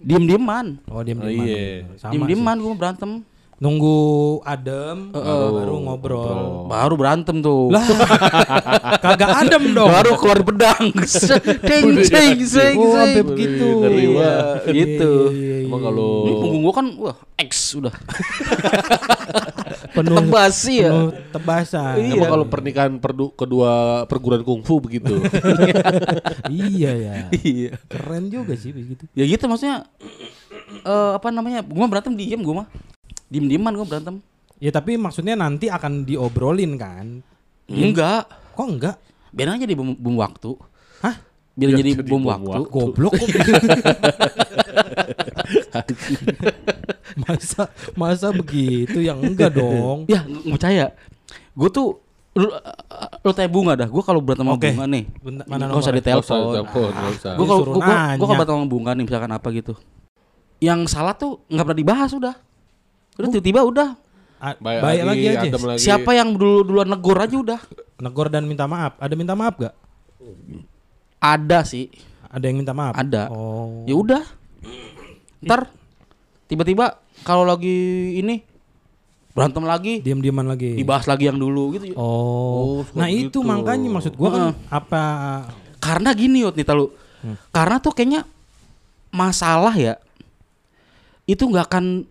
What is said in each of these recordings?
Diem-dieman. Oh diam Oh, diam. iya. Sama Diem-dieman gue berantem. Nunggu adem Heeh. baru ngobrol. Baru berantem tuh. Lah kagak adem dong. Baru keluar pedang. Ding ding sing Oh, sing. begitu. Ngeri Iya, banget. gitu. Iya, iya, iya, Emang iya. kalau Gua kan wah X udah. penuh Tebasi ya. penuh tebasan. Iya. Emang kalau pernikahan perdu- kedua perguruan kungfu begitu. iya ya. Iya. Keren juga sih begitu. Ya gitu maksudnya eh apa namanya? Gua mah berantem diem gua mah. Diem-dieman gua berantem. Ya tapi maksudnya nanti akan diobrolin kan? Enggak. Kok enggak? Biar aja di bom waktu. Hah? Biar Biar jadi, jadi bom, bom waktu. waktu. Goblok kok masa masa begitu yang enggak dong. Ya, nggak percaya. Gue tuh lu, lu tanya bunga dah. Gue kalau berantem sama bunga nih. Bentar, mana Gak usah ditelepon. Gue kalau gue gue kalau berantem sama bunga nih misalkan apa gitu. Yang salah tuh nggak pernah dibahas udah. Terus tiba-tiba udah. Baik, baik lagi, aja. lagi. Siapa yang dulu duluan negor aja udah. Negor dan minta maaf. Ada minta maaf gak? Ada sih. Ada yang minta maaf? Ada. Oh. Ya udah. Ntar tiba-tiba kalau lagi ini berantem lagi Diam-diaman lagi. dibahas lagi yang dulu gitu. Oh. Oh, nah itu itu. makanya maksud gua kan Heeh. apa Karena gini Yot nih tahu. Karena tuh kayaknya masalah ya itu nggak akan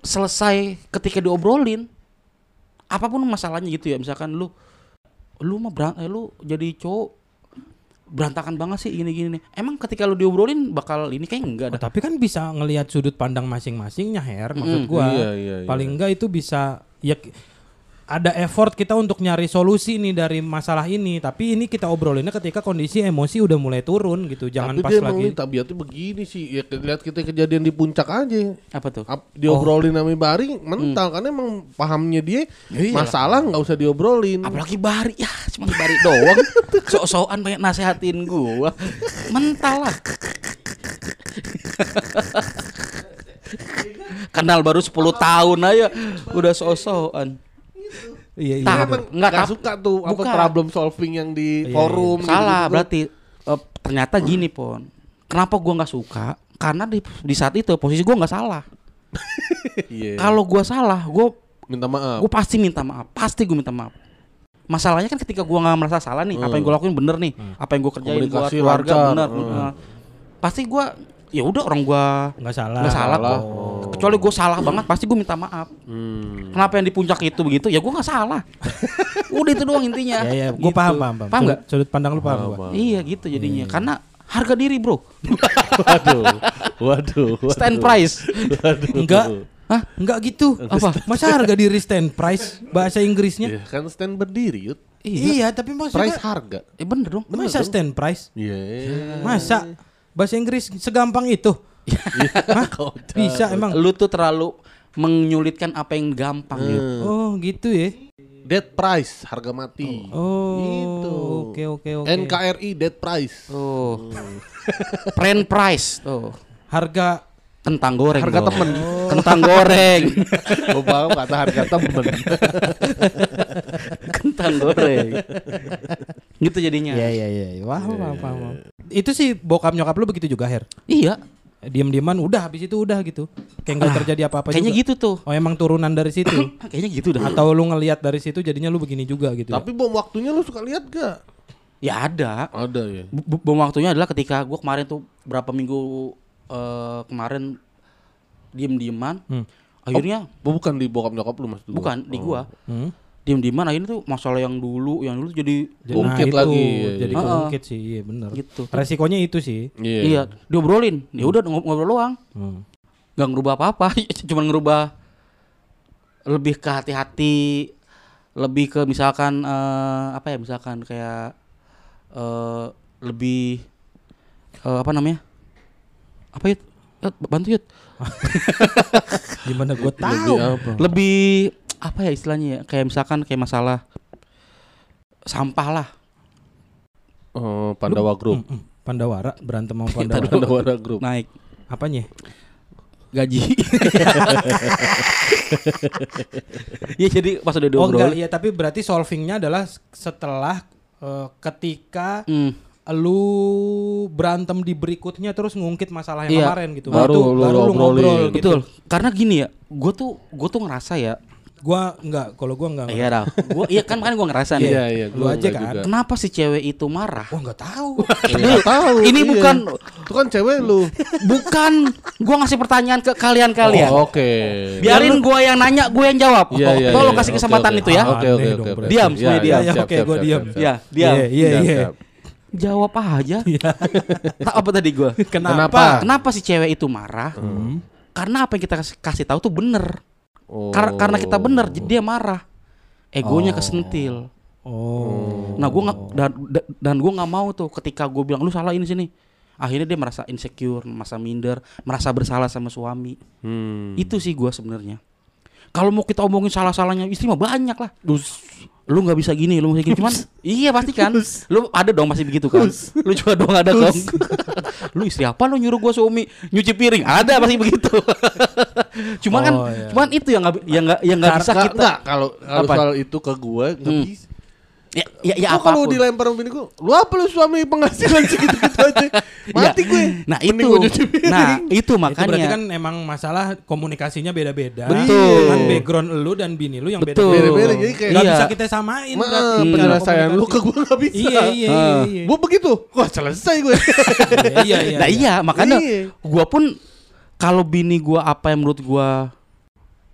selesai ketika diobrolin. Apa pun masalahnya gitu ya, misalkan lu lu mah beran- eh, lu jadi cowok berantakan banget sih gini gini nih. Emang ketika lu diobrolin bakal ini kayak enggak Oh, dah. tapi kan bisa ngelihat sudut pandang masing-masingnya Her maksud Mm, gua. iya, iya, iya. Paling enggak itu bisa ya ada effort kita untuk nyari solusi nih dari masalah ini, tapi ini kita obrolinnya ketika kondisi emosi udah mulai turun gitu. Jangan Tapi pas dia lagi ini tabiatnya begini sih. Ya lihat kita kejadian di puncak aja. Apa tuh? Ap, diobrolin sama Bari mental karena emang pahamnya dia Ya masalah nggak usah diobrolin. Apalagi Bari ya cuma Bari doang. Sok-sokan banyak nasehatin gua. Mental lah. Kenal baru 10 tahun aja udah sok-sokan. Iya iya. Tah- Emang Nggak, nggak tapi- suka tuh apa bukan. problem solving yang di Iya, forum. Salah gitu-gitu. berarti eh, ternyata gini pon. Kenapa gua nggak suka? Karena di di saat itu posisi gua nggak salah. Iya. Kalau gua salah, gua minta maaf. gue pasti minta maaf. Pasti gue minta maaf. Masalahnya kan ketika gua nggak merasa salah nih, apa yang gue lakuin bener nih, apa yang gue kerjain buat Komunikasi keluarga lancar. bener. Hmm. Nah, pasti gua ya udah orang gua Nggak salah. nggak salah kok. Kecuali gue salah banget, pasti gue minta maaf. Hmm. Kenapa yang di puncak itu begitu? Ya gue nggak salah. Udah itu doang intinya. Ya ya, gue Gitu. paham paham paham. Paham Sudut- nggak? Sudut pandang lu paham, Paham, gua. paham. Iya gitu jadinya. Karena harga diri bro, Waduh. Waduh. waduh. stand price. Waduh. Enggak. Hah? Enggak gitu. Apa? Masa harga diri stand price bahasa Inggrisnya? Iya, kan stand berdiri, Yud. Iya, tapi maksudnya Price harga. Eh bener dong. masa stand price? Iya. Masa bahasa Inggris segampang itu? Hah? Bisa emang. Lu tuh terlalu menyulitkan apa yang gampang Hmm. gitu. Oh, gitu ya. Dead price, harga mati. Oh, Gitu. Oke, oke, oke. NKRI dead price. Tuh. Friend price tuh. Harga Kentang goreng. Harga bro. temen. Kentang goreng. Gue paham kata harga temen. Kentang goreng. gitu jadinya. Iya, iya, iya. Wah, paham, paham, paham. Itu sih bokap nyokap lu begitu juga, Her. Iya. Diam-diaman udah habis itu udah gitu. Kayak nggak Ah, terjadi apa-apa Kayaknya juga. gitu tuh. Oh, emang turunan dari situ. Kayaknya gitu dah. Atau lu ngelihat dari situ jadinya lu begini juga gitu. Tapi bom waktunya lu suka lihat gak? Ya ada. Ada ya. B- b- Bom waktunya adalah ketika gua kemarin tuh berapa minggu eh, kemarin diem-dieman. Hmm. Akhirnya Oh, bukan di bokap nyokap lu mas bukan di gua. Hmm. Diem-dieman akhirnya tuh masalah yang dulu, yang dulu jadi Jadi- Bungkit itu, lagi, Jadi iya. keungkit sih, iya bener. gitu. Resikonya itu sih. Iya. Iya, diobrolin. Ya udah ngob- ngobrol doang. Hmm. Gak ngerubah apa-apa, cuman ngerubah lebih ke hati-hati, lebih ke misalkan eh, apa ya misalkan kayak eh, lebih eh, apa namanya? Apa yut? Eh, bantu yut. Gimana gue Lebih tahu? apa? Lebih apa ya istilahnya ya? Kayak misalkan kayak masalah sampah lah. Oh, Pandawa Group. Mm, mm. Pandawara berantem sama Pandawara. Pandawara Group. Naik. Apanya? gaji. Iya jadi pas udah Oh enggak, diobrolin. ya tapi berarti solvingnya adalah setelah eh, ketika Hmm. Lu berantem di berikutnya terus ngungkit masalah yang Iya. kemarin gitu. Baru Itu lu baru lu ngobrol gitu. Betul. Karena gini ya, gue tuh gue tuh ngerasa ya. Gua enggak, kalau gua enggak. Iya dah. Gua iya kan kan gue ngerasa nih. Iya iya. Lu gua aja enggak kan? juga. Kenapa si cewek itu marah? Wah, enggak tahu. Nggak tahu. Ini iya. bukan Itu kan cewek lu. bukan gua ngasih pertanyaan ke kalian-kalian. Oh, Oke. Biarin gua yang nanya, gua yang jawab. Iya iya. Tolong iya. kasih kesempatan oke. itu ya. Oke oke oke. oke. Diam, Iya, semuanya iya, diam. Oke, gua diam. Ya, diam. Iya, iya, iya. Jawab aja. Tak apa tadi gua? Kenapa? Kenapa si cewek itu marah? Hmm. Karena apa yang kita kasih, kasih tahu tuh bener. Oh. Karena karena kita bener, jadi dia marah. Egonya Oh. kesentil. Oh. Nah, gua nggak dan, dan- dan gua nggak mau tuh ketika gue bilang lu salah ini sini. Akhirnya dia merasa insecure, merasa minder, merasa bersalah sama suami. Hmm. Itu sih gua sebenarnya. Kalau mau kita omongin salah-salahnya istri mah banyak lah. Lu nggak bisa gini, lu nggak bisa gini. Cuman iya pasti kan. Lu ada dong masih begitu kan. Lu juga dong ada dong. lu istri apa lu nyuruh gua suami nyuci piring? Ada pasti begitu. cuman kan, Oh, iya. cuman itu yang nggak yang nggak yang nggak bisa kita. kalau kalau soal itu ke gue nggak Hmm. bisa. Ya, ya, ya Gua kalau dilempar sama bini gue, lu apa lu suami penghasilan segitu-gitu aja? Mati Ya, gue. Nah Mending itu, piring. nah itu Itu makanya. berarti kan emang masalah komunikasinya beda-beda. Betul. Dengan background lu dan bini lu yang Betul. beda-beda. Beda-beda, jadi kayak- Iya. bisa kita samain Ma, berarti Hmm. penyelesaian lu ke gue gak bisa. Iya, iya, iya, Ah. iya. Gue begitu, wah selesai gue. Iya, iya. nah iya makanya Iya. gua pun kalau bini gua apa yang menurut gua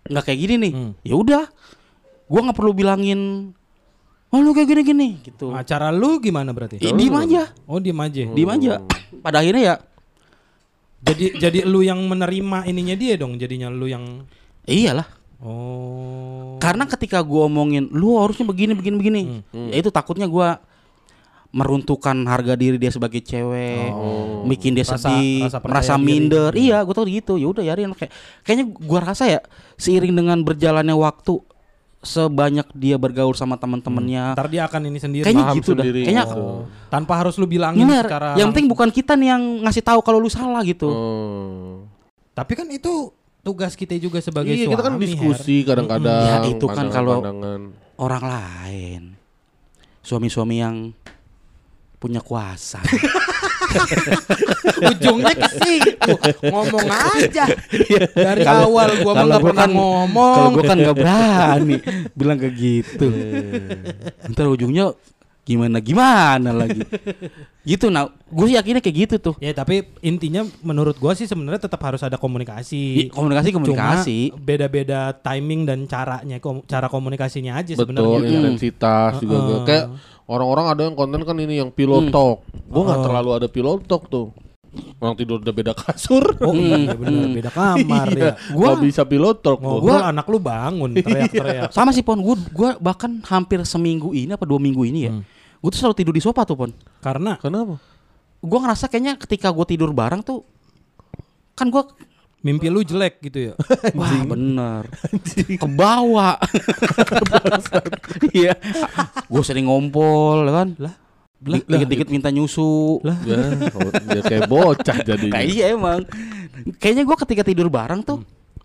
nggak kayak gini nih, Hmm. ya udah, gua nggak perlu bilangin, oh lu kayak gini-gini gitu. Acara lu gimana berarti? I- diem aja, Oh, diem aja. diem aja. Pada akhirnya ya, Jadi jadi lu yang menerima ininya dia dong, jadinya lu yang iyalah. Oh. Karena ketika gua omongin, lu harusnya begini, begini, begini, ya itu takutnya gua meruntuhkan harga diri dia sebagai cewek, bikin dia Rasa- sedih, rasa merasa diri. minder. Iya, gua tau gitu. Ya udah, yarin kayak kayaknya gua rasa ya seiring dengan berjalannya waktu sebanyak dia bergaul sama teman-temannya, Ntar dia akan ini sendiri. kayaknya gitu dah. sendiri. Kayaknya Oh. Tanpa harus lu bilangin bener. secara Yang penting bukan kita nih yang ngasih tahu kalau lu salah gitu. Oh. Tapi kan itu tugas kita juga sebagai Iya, suami. kita kan Her. diskusi kadang-kadang. Ya, itu kan kalau-. Orang lain, suami-suami yang punya kuasa. Ujungnya ke situ. Ngomong aja. Dari Kalau- awal gua mah kalau nggak gua pernah kan- ngomong. Kalau gue kan nggak berani bilang kayak gitu. Ntar ujungnya gimana gimana lagi. Gitu nah, gue yakinnya kayak gitu tuh. Ya tapi intinya menurut gua sih sebenarnya tetap harus ada komunikasi. I- komunikasi komunikasi. Cuma beda-beda timing dan caranya kom- cara komunikasinya aja Betul, sebenarnya. intensitas juga. Heeh. Kayak orang-orang ada yang konten kan ini yang pillow talk. Gue nggak Oh. terlalu ada pillow talk tuh. Orang tidur udah beda kasur. Oh iya benar beda kamar ya. Gua bisa pillow talk tuh. Ngobrol anak lu bangun teriak-teriak. Sama sih Pon, gue gua bahkan hampir seminggu ini apa dua minggu ini ya. Gue tuh selalu tidur di sofa tuh Pon. Karena Kenapa? Gue ngerasa kayaknya ketika gue tidur bareng tuh kan gue mimpi lu jelek gitu ya. wah bener. Kebawa iya. Gue sering ngompol kan? Lah dikit-dikit minta nyusu. Lah. Ya, kayak bocah jadinya. kayak iya emang. Kayaknya gue ketika tidur bareng tuh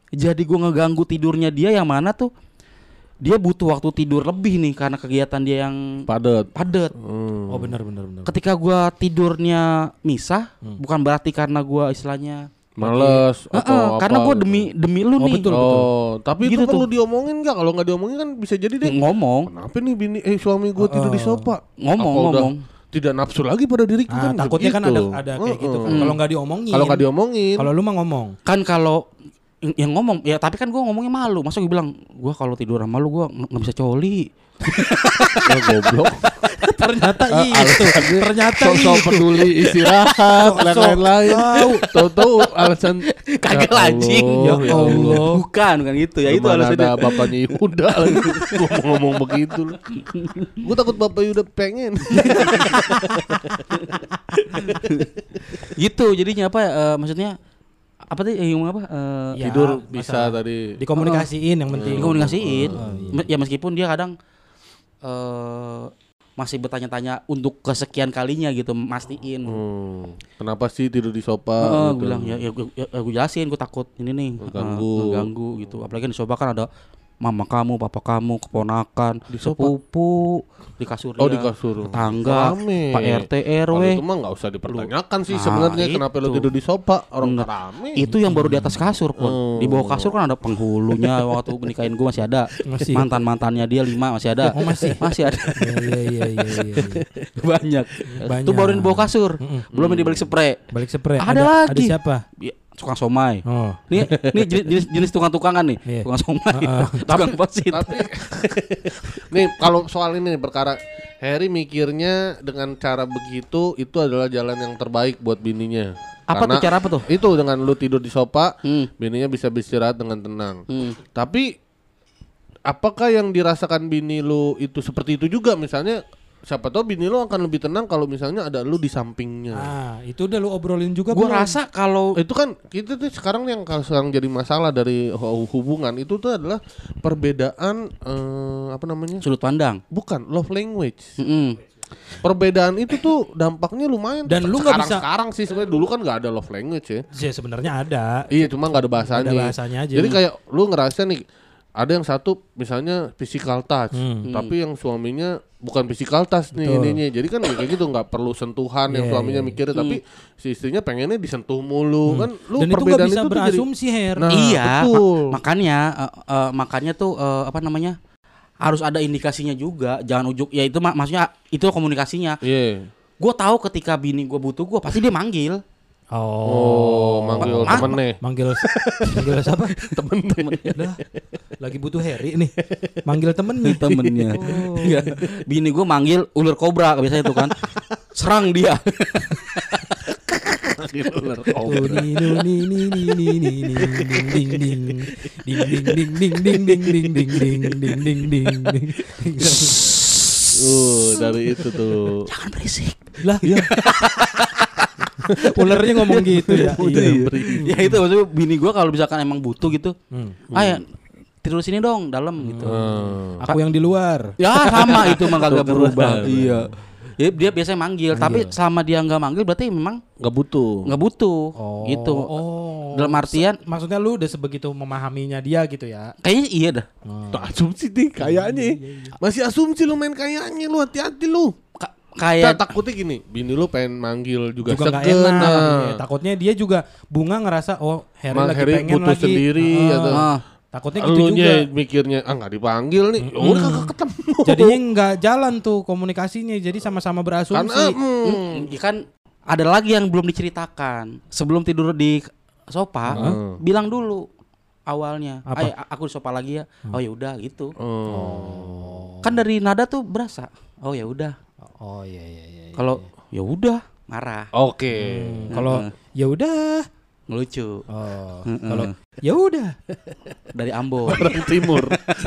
jadi gue ngeganggu tidurnya dia yang mana tuh dia butuh waktu tidur lebih nih karena kegiatan dia yang Padet. padat. Hmm. Oh benar benar benar. ketika gua tidurnya misah bukan berarti karena gua istilahnya Males Heeh, atau karena apa gua gitu. demi demi lu Oh, nih betul. Oh, tapi Gitu itu perlu tuh. diomongin nggak? Kalau nggak diomongin kan bisa jadi deh. ngomong Kenapa nih bini eh suami gue tidur di sofa? ngomong Apa ngomong Tidak nafsu lagi pada diriku Ah, kan takutnya kan ada begitu. ada kayak gitu kan. Kalau nggak diomongin. Kalau nggak diomongin, Kalau lu mah ngomong. kan kalau yang- ngomong ya tapi kan gua ngomongnya malu masa gue bilang gua kalau tidur sama lu gua nggak nggak bisa coli ya goblok. Ternyata itu. Ternyata Sok-sok itu. peduli istirahat lain-lain. Tahu-tahu alasan Kagak Ya anjing. Allah, Ya Allah. bukan bukan gitu ya itu alasannya ada bapaknya Yuda lagi ngomong-ngomong begitu. Gue takut bapak Yuda pengen. gitu jadinya apa eh, maksudnya apa tadi eh, ngomong apa Eh, Ya, Tidur bisa masalah. tadi. Dikomunikasiin yang penting. dikomunikasiin Oh, iya. Ya meskipun dia kadang eh masih bertanya-tanya untuk kesekian kalinya gitu mastiin. Hmm. Kenapa sih tidur di sofa? Heeh, gitu? gue bilang ya, ya, gue, ya, gue jelasin gue takut ini nih Ganggu. eh, ganggu gitu. Apalagi di sofa kan ada mama kamu, papa kamu, keponakan, sepupu di kasur Oh di kasur. tetangga, Rame. Pak RT Kalau RW. itu mah nggak usah dipertanyakan sih Ah, sebenarnya kenapa lu itu. tidur di sofa orang Bener. rame. Itu yang baru di atas kasur pun. Oh. Di bawah kasur kan ada penghulunya waktu nikahin gue masih ada. Masih. Mantan mantannya dia lima masih ada. Oh, masih? masih ada. Iya iya iya iya. iya. Banyak. Banyak. Itu baru di bawah kasur. Belum yang di balik spray. Balik spray. Ada Ada lagi. siapa? Tukang somai. Oh. Nih, nih jenis, jenis, jenis tukang-tukangan nih, Iya. tukang somai, Heeh. tukang posit. Tapi nih kalau soal ini nih, perkara Harry mikirnya dengan cara begitu itu adalah jalan yang terbaik buat bininya. Apa Karena tuh cara apa tuh? Itu dengan lu tidur di sofa, Hmm. bininya bisa beristirahat dengan tenang. Hmm. Tapi apakah yang dirasakan bini lu itu seperti itu juga misalnya siapa tahu bini lu akan lebih tenang kalau misalnya ada lu di sampingnya. Ah, itu udah lu obrolin juga Gue belum? rasa kalau Itu kan kita tuh sekarang yang kalau sekarang jadi masalah dari hu- hubungan itu tuh adalah perbedaan eh, apa namanya? sudut pandang. Bukan love language. Mm-mm. Perbedaan itu tuh dampaknya lumayan. Dan lu nggak sekarang bisa- sekarang sih sebenarnya dulu kan nggak ada love language ya. Ya sebenarnya ada. Iya cuma nggak ada bahasanya. Ada bahasanya aja. Jadi kayak lu ngerasa nih ada yang satu misalnya physical touch, Hmm. tapi yang suaminya bukan physical touch nih Betul. ininya. Jadi kan kayak gitu nggak perlu sentuhan yang Iya, suaminya iya. mikirnya, tapi si istrinya pengennya disentuh mulu kan. Lu Dan itu nggak perbedaan bisa itu tuh jadi berasumsi Her. Nah, iya, ma- betul. makanya eh, eh, makanya tuh eh, apa namanya? harus ada indikasinya juga. Jangan ujuk ya itu mak- maksudnya itu komunikasinya. Iya. Gue tahu ketika bini gue butuh gue pasti dia manggil. Oh, oh manggil ma temen nih. Manggil manggil siapa? temen temen. udah Lagi butuh Harry nih. Manggil temen temennya. Temennya. Oh. Ya. Bini gue manggil ular kobra biasanya itu kan. Serang dia. Uh, dari itu tuh. Jangan berisik. Lah, iya. ularnya ngomong gitu ya iya ya itu maksudnya bini gue kalau misalkan emang butuh gitu. Hmm. Ayo tidur sini dong dalam gitu. Hmm. aku yang di luar Ya sama itu mah kagak berubah. Iya. Ya, dia biasanya manggil, tapi selama dia nggak manggil berarti memang Nggak butuh. nggak butuh. oh Gitu. oh Dalam artian maksudnya lu udah sebegitu memahaminya dia gitu ya kayaknya iya dah. Tuh, asumsi nih kayaknya. Masih asumsi lu main kayaknya lu hati-hati lu. Ka- Ya, kayak takutnya gini, bini lu pengen manggil juga, juga enak nah. Iya, takutnya dia juga bunga ngerasa oh Harry Mang lagi Harry pengen butuh lagi sendiri Ah, atau- Ah. takutnya gitu juga mikirnya ah nggak dipanggil nih. Ya udah kagak ketemu. jadinya nggak jalan tuh komunikasinya jadi sama-sama karena berasumsi hmm, Hmm, ya kan ada lagi yang belum diceritakan. Sebelum tidur di sofa, Heeh. bilang dulu awalnya. Apa? Aku di sofa lagi ya. Oh ya udah gitu. oh. Kan dari nada tuh berasa. Oh ya udah. Oh iya iya iya Kalau ya udah marah. Oke. Hmm, kalau ya udah Ngelucu. oh Heeh. kalau ya udah Dari Ambon. Orang timur,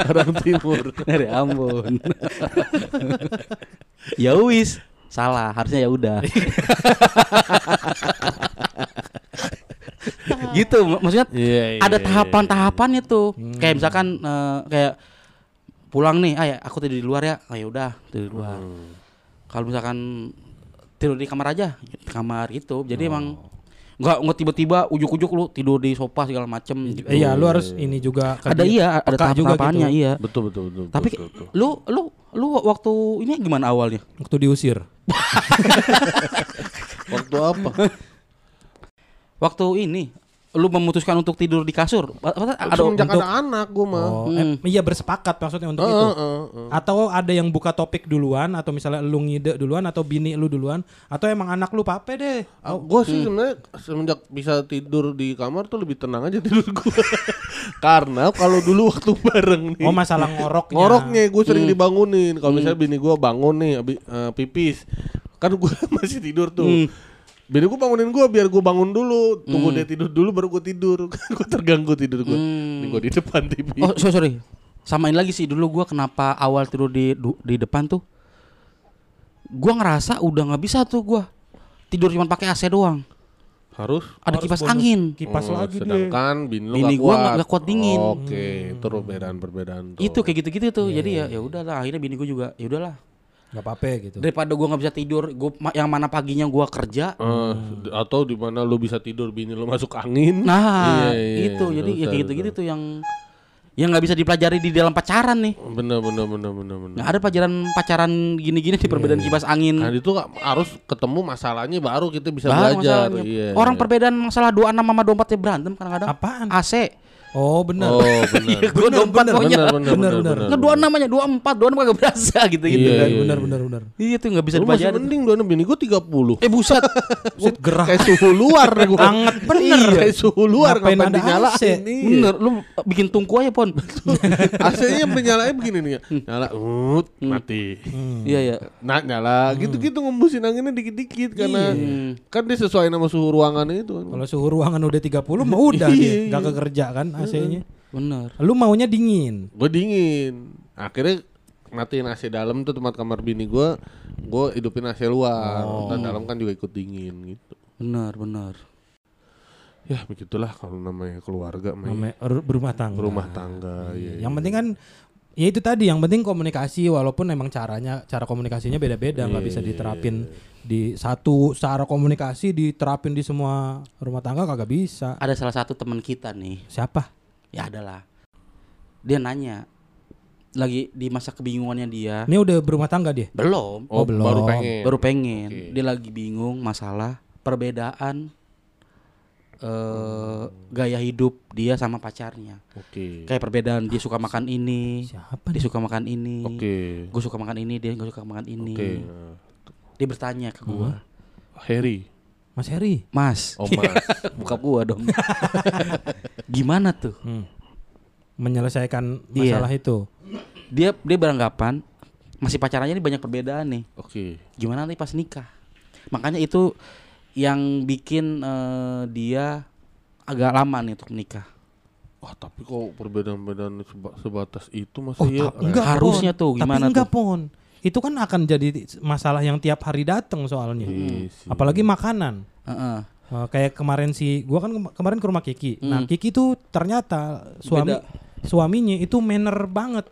orang timur. dari Ambon. ya wis. Salah, harusnya ya udah. gitu mak- maksudnya Iya, iya, ada iya, tahapan-tahapannya tuh. Kayak misalkan eh, kayak pulang nih, ah ya aku tidur di luar ya. Oh ya udah, tidur di luar. Kalau misalkan tidur di kamar aja, di kamar itu. Jadi emang nggak nggak tiba-tiba ujuk-ujuk lu tidur di sofa segala macem. gitu. iya lu harus ini juga Ada iya, ada Peka juga gitu. iya. Betul betul betul. Tapi betul, betul. lu lu lu waktu ini gimana awalnya? waktu diusir waktu apa? Waktu ini lu memutuskan untuk tidur di kasur. Ada Semenjak untuk- ada anak gua mah. oh Hmm. eh, iya bersepakat maksudnya untuk Heeh, itu heeh, heeh. atau ada yang buka topik duluan atau misalnya lu ngide duluan atau bini lu duluan atau emang anak lu pape deh Ah, gua sih sebenarnya semenjak bisa tidur di kamar tuh lebih tenang aja tidur gua. Karena kalau dulu waktu bareng nih. oh masalah ngoroknya Ngoroknya gue sering dibangunin. Kalau misalnya bini gua bangun nih abi, eh, pipis. Kan gua masih tidur tuh. Bini gua bangunin gua biar gua bangun dulu, tunggu dia tidur dulu baru gua tidur. gua terganggu tidur gua. Ini gua di depan TV. Oh, sorry, sorry. Samain lagi sih dulu gua kenapa awal tidur di di depan tuh. Gua ngerasa udah nggak bisa tuh gua. Tidur cuma pakai AC doang. Harus Ada Harus kipas bonus angin. kipas Oh, lagi sedangkan bini lu Bini nggak gua kuat. nggak- nggak kuat dingin. Oke, itu perbedaan-perbedaan tuh. Itu kayak gitu-gitu tuh. Jadi ya ya udahlah akhirnya bini gua juga ya udahlah. Nggak apa-apa gitu. Daripada gua nggak bisa tidur, gua ma- yang mana paginya gua kerja. Eh, atau di mana lu bisa tidur bini lu masuk angin. Nah, Iya, iya, itu iya, jadi ya betul, kayak gitu-gitu tuh yang yang nggak bisa dipelajari di dalam pacaran nih. Bener bener bener bener bener. Nggak ada pelajaran pacaran gini-gini di perbedaan kipas angin. Nah itu harus ketemu masalahnya baru kita bisa Baru belajar. masalahnya. Iya. Orang perbedaan masalah 26 sama 24 ya berantem kadang-kadang. Apaan? AC. Oh benar. Oh benar. Gua 24 maunya. benar benar Bener, benar bener. Nggak 26 namanya 24, 26 kagak berasa gitu-gitu Iya, kan. iya. benar benar benar. Iya tuh nggak bisa dipelajari. mending dua bini gua 30. Eh buset. Set gerah. Kayak suhu luar deh gua. Anget bener. Iya, kayak suhu luar Ngapain ngapain ada dinyalain AC? Iya. Bener, lu bikin tungku aja pon. AC-nya menyalain begini nih ya. Nyala, ut, mati. Iya ya. Nah, nyala, gitu-gitu ngembusin anginnya dikit-dikit karena Iya. kan dia sesuai sama suhu ruangan itu. Kalau suhu ruangan udah 30 mah udah Iya, iya. nggak kekerja kan AC-nya. Bener. Lu maunya dingin. Gue dingin. Akhirnya matiin AC dalam tuh tempat kamar bini gua gue hidupin AC luar. Dan dalam kan juga ikut dingin gitu. Bener, bener. Ya begitulah kalau namanya keluarga mah ya. Namanya ru- berumah tangga. rumah tangga. ya, Yang penting kan ya itu tadi yang penting komunikasi walaupun emang caranya cara komunikasinya beda-beda nggak Iya, bisa diterapin di satu cara komunikasi diterapin di semua rumah tangga kagak bisa. Ada salah satu teman kita nih. Siapa? Ya adalah. Dia nanya. Lagi di masa kebingungannya dia. Ini udah berumah tangga dia. Belum. Oh, Oh, belum. baru pengen. Baru pengen. Oke. Dia lagi bingung masalah perbedaan eh gaya hidup dia sama pacarnya. Oke. Kayak perbedaan dia suka makan ini, Siapa dia nih? suka makan ini. Oke. Gue suka makan ini, dia gak suka makan ini. Oke. Dia bertanya ke gua, Harry. Mas Heri. "Mas, Oh, Mas. buka gua dong." Gimana tuh? Hmm. Menyelesaikan Iya. masalah itu. Dia dia beranggapan masih pacarannya ini banyak perbedaan nih. Oke. Gimana nih pas nikah? Makanya itu yang bikin eh, dia agak lama nih untuk nikah. Wah, tapi kok perbedaan-perbedaan seba- sebatas itu masih Oh, ya? enggak Harusnya Pon. tuh, gimana Tapi enggak tuh? pon. Itu kan akan jadi masalah yang tiap hari datang soalnya. Iya sih. Apalagi makanan. Heeh. Eh, kayak kemarin si gua kan kema- kemarin ke rumah Kiki. Nah, Hmm. Kiki tuh ternyata suami Beda. suaminya itu manner banget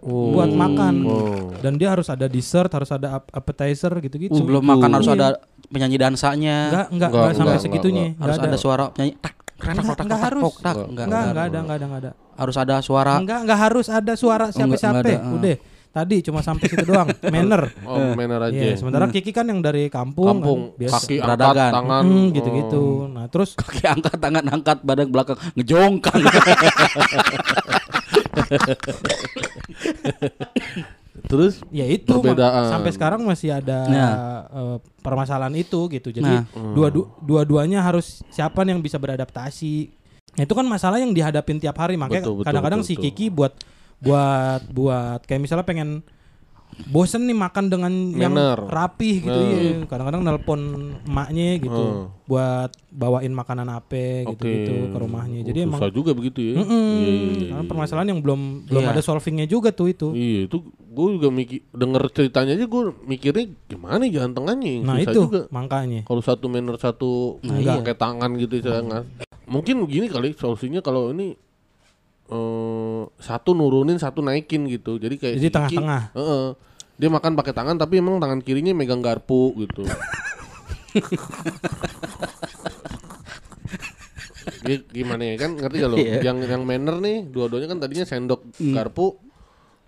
buat makan. Oh. Dan dia harus ada dessert, harus ada ap- appetizer gitu-gitu. Uh, belum makan harus Iya. ada penyanyi dansanya. Enggak, enggak, Enggak, enggak sampai enggak, segitunya. enggak, Enggak harus ada. ada. suara penyanyi tak tak Enggak, tak enggak harus. Enggak, Enggak, Enggak, enggak. enggak ada, enggak ada, enggak ada. Harus ada suara. Enggak, enggak harus ada suara enggak, enggak siapa-siapa. uh. Udah. Tadi cuma sampai situ doang, manner. Oh, manner aja. Iya, sementara Kiki kan yang dari kampung, Kampung, kan, biasa kaki angkat, beradagan. tangan. Hmm, gitu-gitu. Oh. Nah, terus Kaki angkat, tangan angkat, badan belakang ngejongkang. Terus ya itu Perbedaan. sampai sekarang masih ada Nah. eh, permasalahan itu gitu. Jadi Nah. dua du- dua-duanya harus siapa yang bisa beradaptasi. Nah, itu kan masalah yang dihadapin tiap hari makanya kadang-kadang si. Kiki buat buat buat kayak misalnya pengen bosen nih makan dengan yang Manner. rapih gitu Nah. ya. Kadang-kadang nelpon emaknya gitu Hmm. buat bawain makanan apa Oke. gitu-gitu ke rumahnya. Jadi Oh, emang susah juga begitu ya. Iya, iya, iya, Karena iya. permasalahan yang belum belum Iya. ada solvingnya juga tuh itu. Iya itu gue juga mikir denger ceritanya aja gue mikirnya gimana ya jalan tengahnya yang Nah susah itu juga. makanya. Kalau satu manner satu Nah, iya. pakai tangan gitu jangan. Mungkin begini kali solusinya kalau ini eh satu nurunin satu naikin gitu. Jadi kayak Jadi tengah-tengah. heeh. dia makan pakai tangan tapi emang tangan kirinya megang garpu gitu. Gimana ya kan ngerti gak lo? Iya. Yang yang manner nih dua-duanya kan tadinya sendok garpu.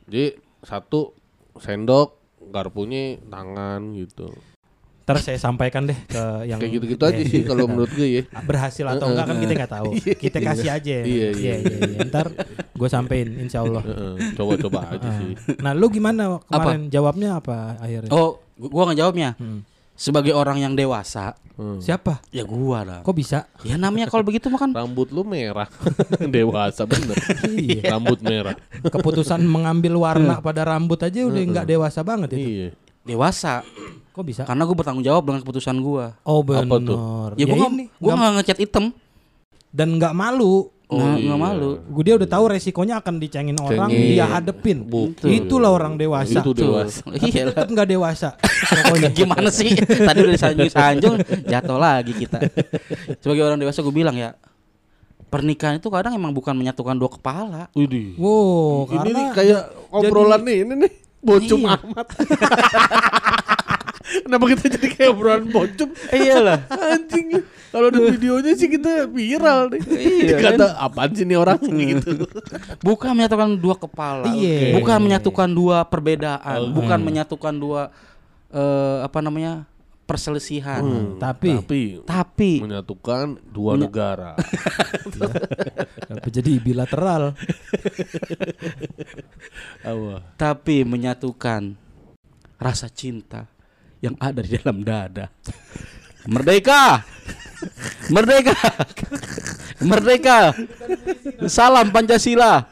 Jadi satu sendok garpunya tangan gitu. Ntar saya sampaikan deh ke yang Kayak gitu-gitu aja sih kalau menurut gue ya. berhasil atau enggak kan kita nggak tahu. Kita kasih aja. Iya, iya. iya, iya. Ntar gue sampein insya Allah. Heeh, Coba-coba aja sih. Nah lu gimana kemarin jawabnya apa akhirnya? oh, gu- gua nggak jawabnya. Hmm. Sebagai orang yang dewasa, Hmm. Siapa? ya gua lah. Kok bisa? Ya namanya kalau begitu mah kan Rambut lu merah. Dewasa bener. Iya. Rambut merah. Keputusan mengambil warna pada rambut aja udah nggak dewasa banget itu. Iya. dewasa. Kok bisa? Karena gue bertanggung jawab dengan keputusan gua. Oh benar. tuh? Ya, gua nggak ini, gua nggak- nggak ngecat item. dan nggak malu. Oh, nggak iya. malu. Gue dia udah tahu resikonya akan dicengin orang, Cengin. dia hadepin. Betul. Itulah orang dewasa. Itu dewasa. Tapi Iya tetap nggak dewasa. Pokoknya gimana sih? Tadi udah disanjung-sanjung, jatuh lagi kita. Sebagai orang dewasa gue bilang ya, pernikahan itu kadang emang bukan menyatukan dua kepala. Widih. Wow, ini karena nih kayak obrolan nih ini nih. Bocum Iya. amat. Kenapa kita jadi kayak obrolan bocum? Iyalah. Anjing. Kalau ada videonya sih kita viral nih. Iya, Kata apaan sih nih orang gitu. Bukan menyatukan dua kepala. Iya. Bukan menyatukan dua perbedaan. Bukan menyatukan dua eh, apa namanya? perselisihan. Tapi Tapi Tapi menyatukan dua negara. Kenapa jadi bilateral? Apa? tapi menyatukan rasa cinta yang ada di dalam dada. Merdeka! Merdeka! Merdeka! Salam Pancasila.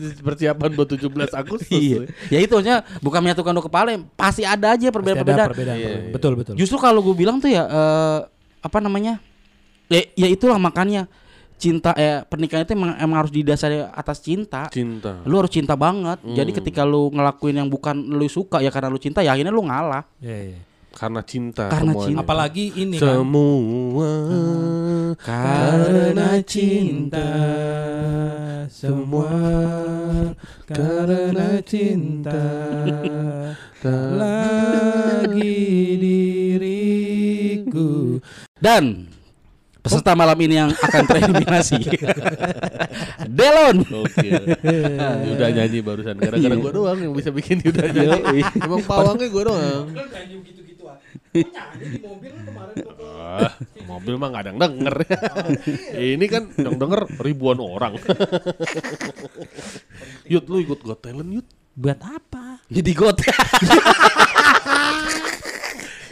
Persiapan buat 17 Agustus. Iya. Ya itu maksudnya bukan menyatukan dua kepala, pasti ada aja perbedaan-perbedaan. perbedaan. Iya, iya. Betul betul. Justru kalau gue bilang tuh ya eh, apa namanya? Ya, ya itulah makanya cinta eh pernikahan itu emang, emang harus didasari atas cinta. Cinta. Lu harus cinta banget. Jadi Hmm. ketika lu ngelakuin yang bukan lu suka ya karena lu cinta ya akhirnya lu ngalah. Iya, iya. Karena cinta Karena semuanya. cinta. Apalagi ini kan Semua karena cinta semua karena cinta lagi diriku Dan peserta malam ini yang akan tereliminasi Delon. Oke. Yuda nyanyi barusan gara-gara Iya. gua doang yang bisa bikin Yuda nyanyi. Emang pawangnya gua doang. Ah, mobil mah nggak ada yang denger. Ini kan yang denger ribuan orang. Yud, lu ikut Got Talent, Yud? buat apa Jadi got.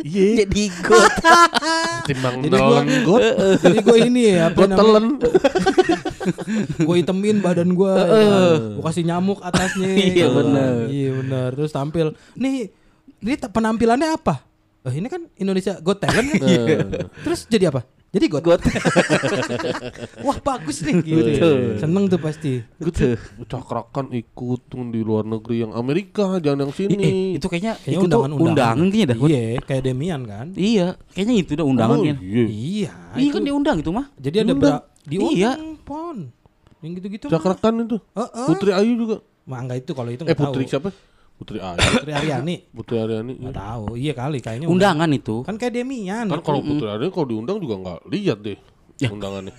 Iya, Jadi got. timbang Jadi gua- nelen got, jadi gue ini ya apa got telen. gue itemin badan gue gue kasih nyamuk atasnya. Iya, bener. iya bener terus tampil. Nih ini penampilannya apa? Oh, ini kan Indonesia Got Talent kan? terus jadi apa jadi got Got. wah bagus nih gitu Betul. seneng tuh pasti Gitu. Cakrakan ikut tuh di luar negeri yang Amerika, jangan yang Eh, sini. itu kayaknya kayaknya itu tuh undangan undangan kayaknya dah. iya kayak Demian kan Iya, kayaknya itu udah undangan Oh, kayaknya. iya. iya Iya itu- kan diundang itu mah. jadi ada berapa diundang Iya. pon yang gitu-gitu Cakrakan itu. Oh, oh. Putri Ayu juga. mah enggak itu kalau itu Eh nggak tahu Putri siapa? Putri Ayu. Putri Aryani Putri Aryani. nggak tahu iya kali kayaknya Undangan itu. kan kayak Demian Kan kalau Putri Aryani kalau diundang juga nggak lihat deh Ya. undangannya.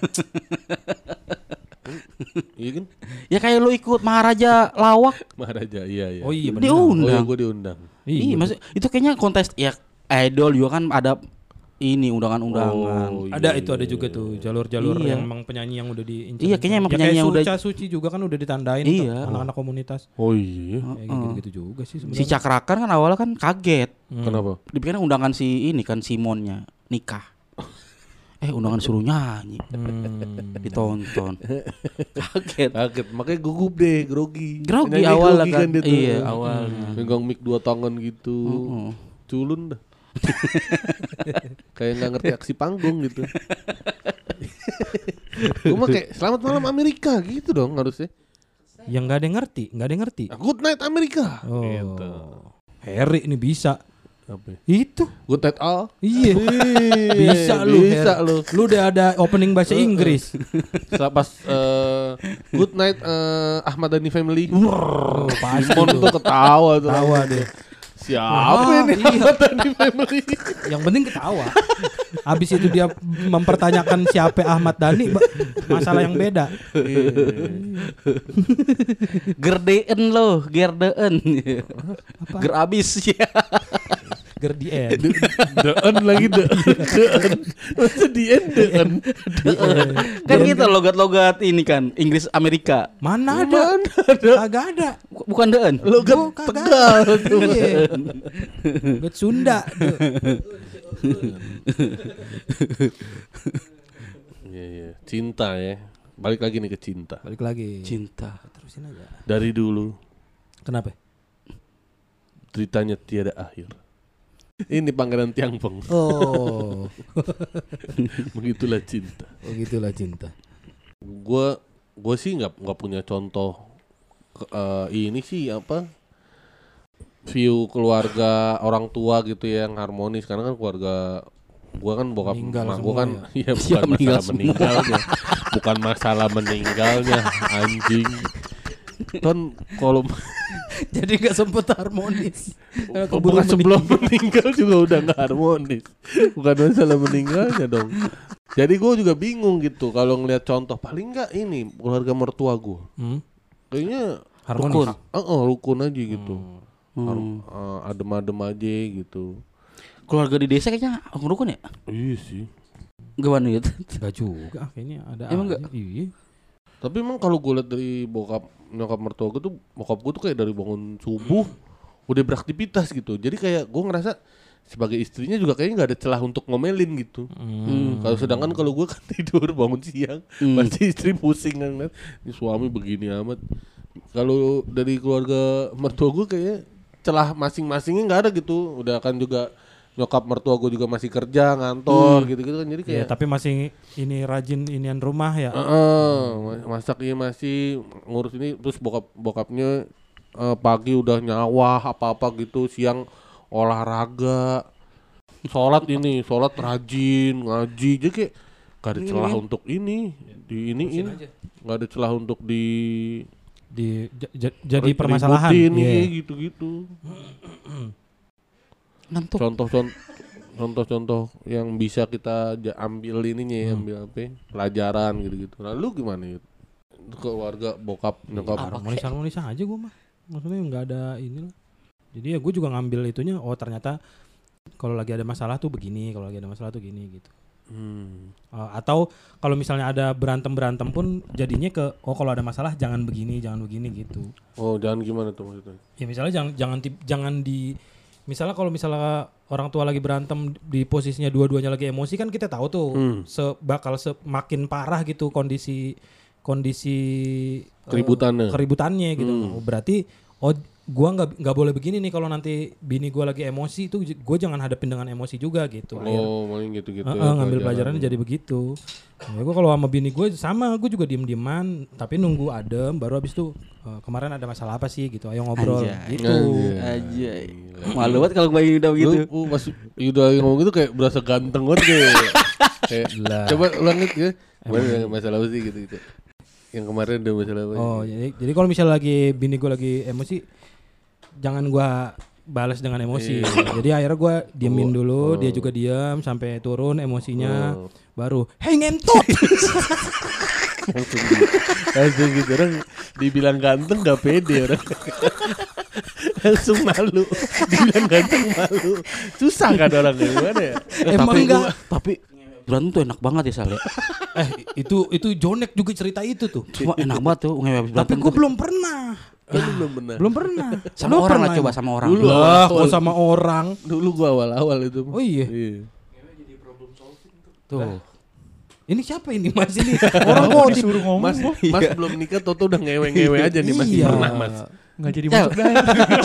Hmm, iya kan? Ya kayak lu ikut Maharaja Lawak. Maharaja, iya iya. oh iya benar Oh iya Diundang. gue diundang. Iya, maksud itu kayaknya kontes ya idol juga kan ada ini undangan-undangan. Oh, Ada iya, itu ada juga tuh jalur-jalur Iya. yang emang penyanyi yang udah diincar. Iya, kayaknya emang ya, penyanyi kayak yang udah- Suca Suci juga kan udah ditandain Iya. tuh anak-anak komunitas. Oh iya. Ya gitu-gitu juga sih Si sebenarnya. Cakrakan kan awalnya kan kaget. Hmm. Kenapa? Dipikirnya undangan si ini kan Simonnya nikah. Eh undangan suruh nyanyi. Hmm. Ditonton. kaget. Kaget, makanya gugup deh, grogi. Grogi grogi kan. tuh. Iya, awalnya. Megang mic dua tangan gitu. Heeh. Culun dah. kayak nggak ngerti aksi panggung gitu. Gue mah kayak selamat malam Amerika gitu dong harusnya. Yang nggak ada yang ngerti, nggak ada yang ngerti. Nah, good night Amerika. Oh. Gitu. Harry ini bisa. Apa? Itu. Good night all. Iya. Bisa lu. Bisa Harry. lu. Lu udah ada opening bahasa Inggris. Setelah pas eh, good night eh, Ahmad Dhani family. Oh, pasti tuh. ketawa tuh. Tawa deh. Siapa Ah, ini iya. Ahmad Dhani family? Yang penting ketawa. Habis itu dia mempertanyakan siapa Ahmad Dhani, masalah yang beda. Gerdeen lo, gerdeen. Ger abis ya. Gerdien. Dean lagi dean. Dean. Masa dien dean. kan gitu logat-logat ini kan Inggris Amerika. Mana ada? Kagak ada. Bukan deen. Logat Oh, Tegal. Iya. Logat Sunda. Iya iya. Cinta ya. Balik lagi nih ke cinta. Balik lagi. Cinta. Terusin aja. Dari dulu Kenapa? ceritanya tiada akhir. Ini Pangeran Tiangpeng. Oh. Begitulah cinta. oh gitulah cinta. Gua gue sih nggak nggak punya contoh eh, ini sih apa view keluarga orang tua gitu ya yang harmonis karena kan keluarga gua kan bokap Meninggal mak gua kan iya bukan meninggal masalah semua. meninggalnya bukan masalah meninggalnya anjing Ton kalau Jadi nggak sempet harmonis. Oh, keburu bukan sebelum meninggal juga udah nggak harmonis. Bukan masalah meninggalnya dong. Jadi gue juga bingung gitu kalau ngelihat contoh paling nggak ini keluarga mertua gue. Hmm, Kayaknya harmonis. Oh, oh, rukun aja gitu. Hmm. Har- eh, adem-adem aja gitu. Keluarga di desa kayaknya rukun ya? Iya sih. Gimana Yud? Enggak juga, ah, kayaknya ada. Emang aja. Iya. Tapi emang kalau gue lihat dari bokap nyokap mertua gue tuh bokap gue tuh kayak dari bangun subuh udah beraktivitas gitu. Jadi kayak gue ngerasa sebagai istrinya juga kayaknya nggak ada celah untuk ngomelin gitu. Hmm. Kalau sedangkan kalau gue kan tidur bangun siang, Hmm. pasti istri pusing kan ngeliat, ini suami begini amat. Kalau dari keluarga mertua gue kayaknya celah masing-masingnya nggak ada gitu. Udah kan juga nyokap mertua gue juga masih kerja ngantor gitu-gitu kan jadi Iya, kayak tapi masih ini rajin inian rumah ya. Heeh, ma- masak iya masih ngurus ini terus bokap bokapnya eh, pagi udah nyawah apa-apa gitu, siang olahraga. Sholat ini, sholat rajin, ngaji. Jadi kayak gak ada celah untuk ini, di ini ini. Gak ada celah untuk di Di j- j- jadi permasalahan. ributin, Iya. iya, gitu-gitu. Ngantuk. Contoh-contoh contoh-contoh yang bisa kita ambil ininya ya, Hmm. ambil apa? ya, Pelajaran gitu-gitu. Nah, lu gimana ya? Keluarga bokap nyokap harmonis harmonis aja gue mah maksudnya nggak ada ini lah jadi ya gue juga ngambil itunya oh ternyata kalau lagi ada masalah tuh begini kalau lagi ada masalah tuh gini gitu Hmm. Uh, atau kalau misalnya ada berantem berantem pun jadinya ke oh kalau ada masalah jangan begini jangan begini gitu Oh, jangan gimana tuh maksudnya? ya misalnya jangan jangan tip- jangan di misalnya kalau misalnya orang tua lagi berantem di posisinya dua-duanya lagi emosi kan kita tahu tuh Hmm. se bakal semakin parah gitu kondisi kondisi Keributannya. keributannya gitu Hmm. Berarti oh gua nggak nggak boleh begini nih kalau nanti bini gua lagi emosi itu gue jangan hadapin dengan emosi juga gitu Oh, main gitu-gitu. Heeh, ya, ngambil pelajaran. pelajarannya jadi begitu. Ya gue kalau sama bini gue sama, gue juga diem-dieman, tapi nunggu adem, baru habis itu eh, kemarin ada masalah apa sih gitu, ayo ngobrol Anjay. gitu. Aja. Malu banget kalau gue udah Lu begitu. uh, pas Yuda lagi ngomong gitu kayak berasa ganteng banget kayak. kayak coba ulang gitu ya. Kemarin ada masalah apa sih gitu gitu. Yang kemarin ada masalah apa? Oh, jadi jadi kalau misalnya lagi bini gue lagi emosi, jangan gua balas dengan emosi. Jadi akhirnya gua diemin dulu, dia juga diam sampai turun emosinya, Oh. baru hey ngentot. langsung gitu. langsung gitu orang dibilang ganteng gak pede orang. langsung malu. Dibilang ganteng malu. Susah kan orang gimana ya? Emang tapi enggak. gua- tapi berantem tuh enak banget ya Sal ya. eh itu itu Jonek juga cerita itu tuh. Cuma enak banget tuh ngewe habis Tapi gue belum pernah. Kan lu belum benar. Belum pernah. sama Lu orang lah pernah coba sama orang. Dulu. Lah, kok sama orang. Dulu gua awal-awal itu. Oh iya. Iya. Tuh. Ini siapa ini Mas ini? Orang kok di disuruh ngomong Mas, mas belum nikah Toto udah ngewe-ngewe aja nih masih Iya. pernah mas. nggak jadi Sal, masuk.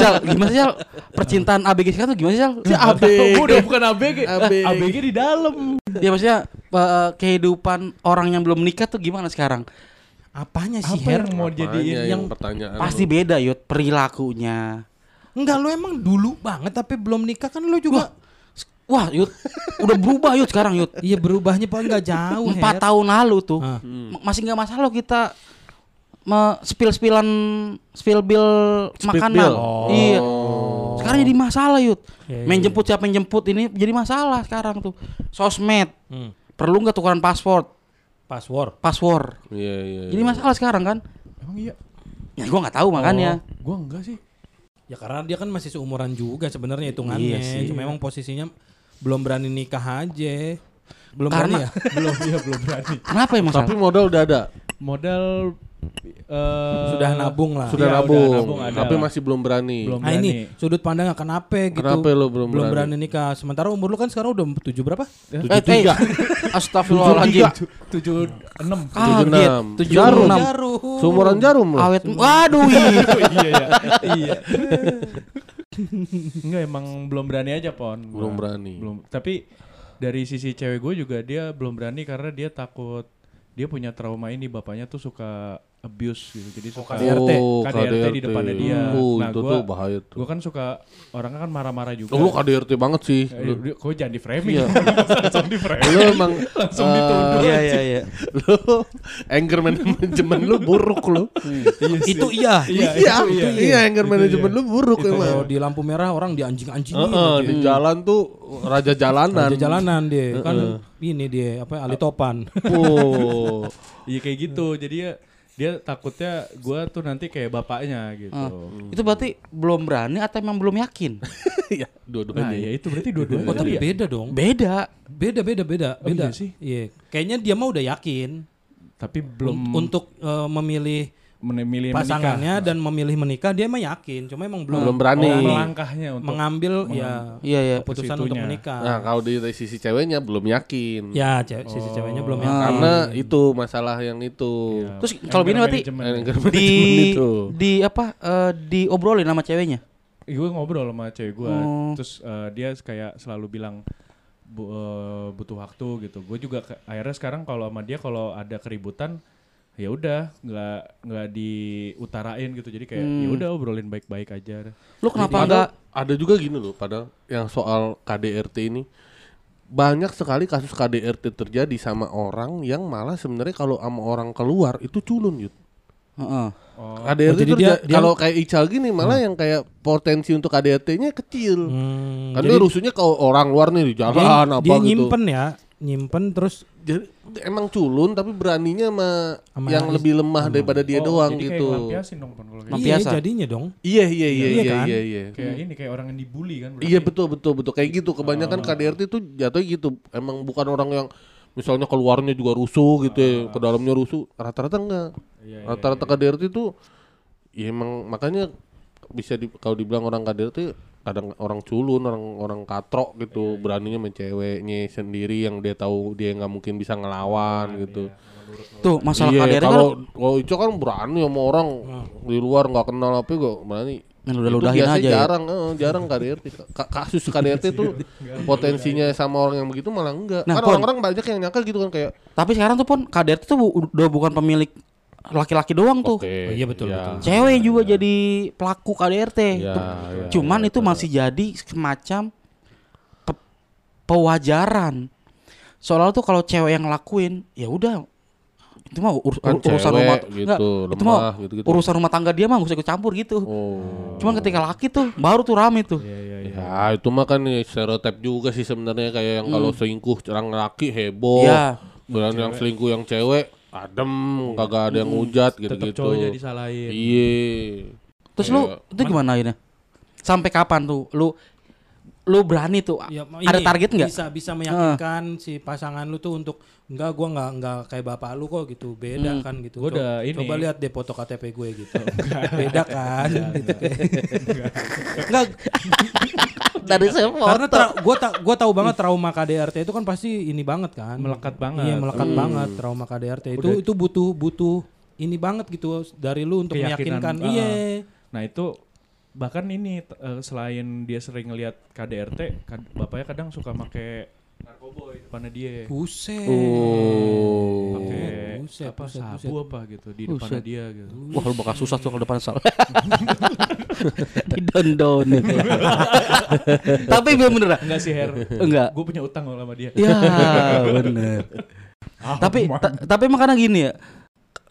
Sal, gimana sih Sal? Percintaan ABG sekarang tuh gimana sih Sal? Si AB. Gua udah bukan ABG. ABG. ABG di dalam. Ya maksudnya eh, kehidupan orang yang belum nikah tuh gimana sekarang? Apanya sih Apa Her? yang mau Apanya jadiin yang yang pertanyaan Pasti lu? beda Yud perilakunya. Enggak lu emang dulu banget tapi belum nikah kan lu juga. Wah Yud, udah berubah Yud sekarang Yud. Iya berubahnya paling nggak jauh. Empat tahun lalu tuh Ah. M- masih nggak masalah kita me spill spillan spill bill makanan. bill. Iya. Oh. Sekarang jadi masalah Yud. Iya, Main iya. jemput siapa yang jemput ini jadi masalah sekarang tuh. Sosmed. Hmm. Perlu nggak tukeran password? Password. Password. Iya iya. Jadi iya. masalah sekarang kan? Emang iya. Ya gua nggak tahu makanya. Oh, gua enggak sih. Ya karena dia kan masih seumuran juga sebenarnya hitungannya. Iya sih. Cuma emang posisinya belum berani nikah aja. Belum Karena- berani ya? belum iya belum berani. Kenapa ya masalah? Tapi modal udah ada. Modal eh Sudah nabung lah. Sudah Iya, nabung. nabung ada tapi masih belum berani. Belum. Nah ini berani. sudut pandangnya kenapa gitu? Kenapa lu belum belum berani? berani nikah? Sementara umur lu kan sekarang udah tujuh berapa? Eh, eh, Astagfirullahaladzim. tujuh enam. Tujuh enam. Tujuh Jarum. enam. Jarum. Seumuran jarum loh. Awet. Waduh. iya. iya ya. iya. Enggak emang belum berani aja pon. Belum berani. Belum. Tapi dari sisi cewek gue juga dia belum berani karena dia takut dia punya trauma ini bapaknya tuh suka abuse gitu. Jadi suka KDRT. KDRT di depannya dia. Oh, Nah, itu gua- tuh bahaya tuh. Gue kan suka orangnya kan marah-marah juga. Oh, lu KDRT banget sih. Eh, Kok jangan di framing. Iya. Langsung di framing. Lu emang Langsung dituduh. Iya iya iya. lu anger management lu buruk lu. Itu iya. Iya, Iya, itu iya. iya, anger management lu buruk Kalau emang. di lampu merah orang dianjing-anjingin. Heeh, aja. di jalan tuh raja jalanan. Raja jalanan dia kan ini dia apa Ali Topan. Oh. Iya kayak gitu. Jadi ya dia takutnya gue tuh nanti kayak bapaknya gitu. Ah. Itu berarti belum berani atau emang belum yakin? Iya, Nah dua-duanya. ya itu berarti dua-duanya. Oh tapi ya? beda dong. Beda. Beda beda beda Oh, beda. iya sih? Iya. Kayaknya dia mah udah yakin Tapi belum Un- untuk eh, memilih memilih pasangannya dan memilih menikah dia mah yakin. Cuma emang belum Belum berani. menikah. melangkahnya untuk mengambil ya Iya iya. keputusan untuk menikah. Nah, kalau di sisi ceweknya belum yakin. Ya, ce- sisi ceweknya belum yakin. Karena itu masalah yang itu. Iya. Terus kalau gini berarti di itu. di apa eh, diobrolin sama ceweknya? gue ngobrol sama cewek gue Oh. terus eh, dia kayak selalu bilang bu- eh, butuh waktu gitu gue juga ke- akhirnya sekarang kalau sama dia kalau ada keributan ya udah nggak nggak diutarain gitu jadi kayak ya udah obrolin baik-baik aja Lu kenapa enggak ada juga gini loh padahal yang soal KDRT ini banyak sekali kasus KDRT terjadi sama orang yang malah sebenarnya kalau sama orang keluar itu culun Yud. Heeh. oh KDRT Oh, itu dia- dia- kalau kayak Ical gini malah yang kayak potensi untuk KDRT-nya kecil. Hmm, Kan jadi dia rusuhnya ke orang luar nih di dia, jalan apa dia gitu. nyimpen ya, nyimpen terus Jadi emang culun tapi beraninya sama Sama yang lebih lemah daripada dia Oh, doang jadi gitu. kayak dong Pon, kalau kayak iya jadinya dong. Iya iya iya Iya iya kan? iya iya. kayak ini kayak orang yang dibully kan berarti. Iya betul betul betul kayak gitu. Kebanyakan KDRT itu jatuhnya gitu. Emang bukan orang yang misalnya keluarnya juga rusuh gitu ya, ke dalamnya rusuh. Rata-rata enggak. Iya, iya, Rata-rata KDRT itu ya emang makanya bisa di, kalau dibilang orang KDRT kadang orang culun, orang orang katrok gitu, beraninya main ceweknya sendiri yang dia tahu dia nggak mungkin bisa ngelawan gitu. Tuh masalah Iya, KDRT kan kalau kalau Ico kan berani sama orang di luar nggak kenal apa gak berani. Yang Itu ludah-ludahin biasanya aja ya. jarang, eh, jarang KDRT. Ka- kasus KDRT tuh potensinya sama orang yang begitu malah enggak. Nah, kan orang-orang banyak yang nyangka gitu kan kayak Tapi sekarang tuh pun KDRT tuh bu- udah bukan pemilik laki-laki doang tuh. oke. Oh, iya, betul, ya, betul. Cewek juga jadi pelaku KDRT. Ya, ya, Cuman ya, itu betul. masih jadi semacam pe- pewajaran. Soalnya tuh kalau cewek yang ngelakuin, ya udah itu mah ur- Kan ur- urusan cewek rumah gitu, enggak, itu mah lemah gitu-gitu. urusan rumah tangga dia mah gak usah ikut campur gitu. Oh. Cuman ketika laki tuh baru tuh rame tuh. Iya iya iya. Ya itu mah kan nih stereotip juga sih sebenarnya kayak yang kalau selingkuh cerang laki heboh. Iya. Dan yang selingkuh yang cewek adem, kagak ada yang hujat tetap gitu-gitu. cowoknya disalahin Iya. Terus lu Kayak- itu gimana akhirnya? Sampai kapan tuh lu lu berani tuh? Ya, ada ini target nggak? Bisa bisa meyakinkan si pasangan lu tuh untuk enggak gua enggak enggak kayak bapak lu kok gitu. Beda kan gitu. Gua Co- udah ini. Coba lihat deh foto KTP gue gitu. Beda kan gitu. Enggak. Dari saya Karena tra- gua ta- gua tahu banget trauma KDRT itu kan pasti ini banget kan. Melekat banget. Iya, melekat banget trauma KDRT itu itu butuh butuh ini banget gitu dari lu untuk Keyakinan, meyakinkan. ah. Iya. Nah itu bahkan ini eh, selain dia sering ngelihat KDRT, kad- bapaknya kadang suka make narkoboy depannya dia. Buset. Oh. Pakai buset, apa buset, sabu apa gitu di depannya Buset. dia gitu. Wah lu bakal susah tuh kalau depan sal. Didondon. Tapi belum bener. Enggak sih Her. Enggak. Gue punya utang sama dia. Ya bener. tapi ta- tapi makanya gini ya.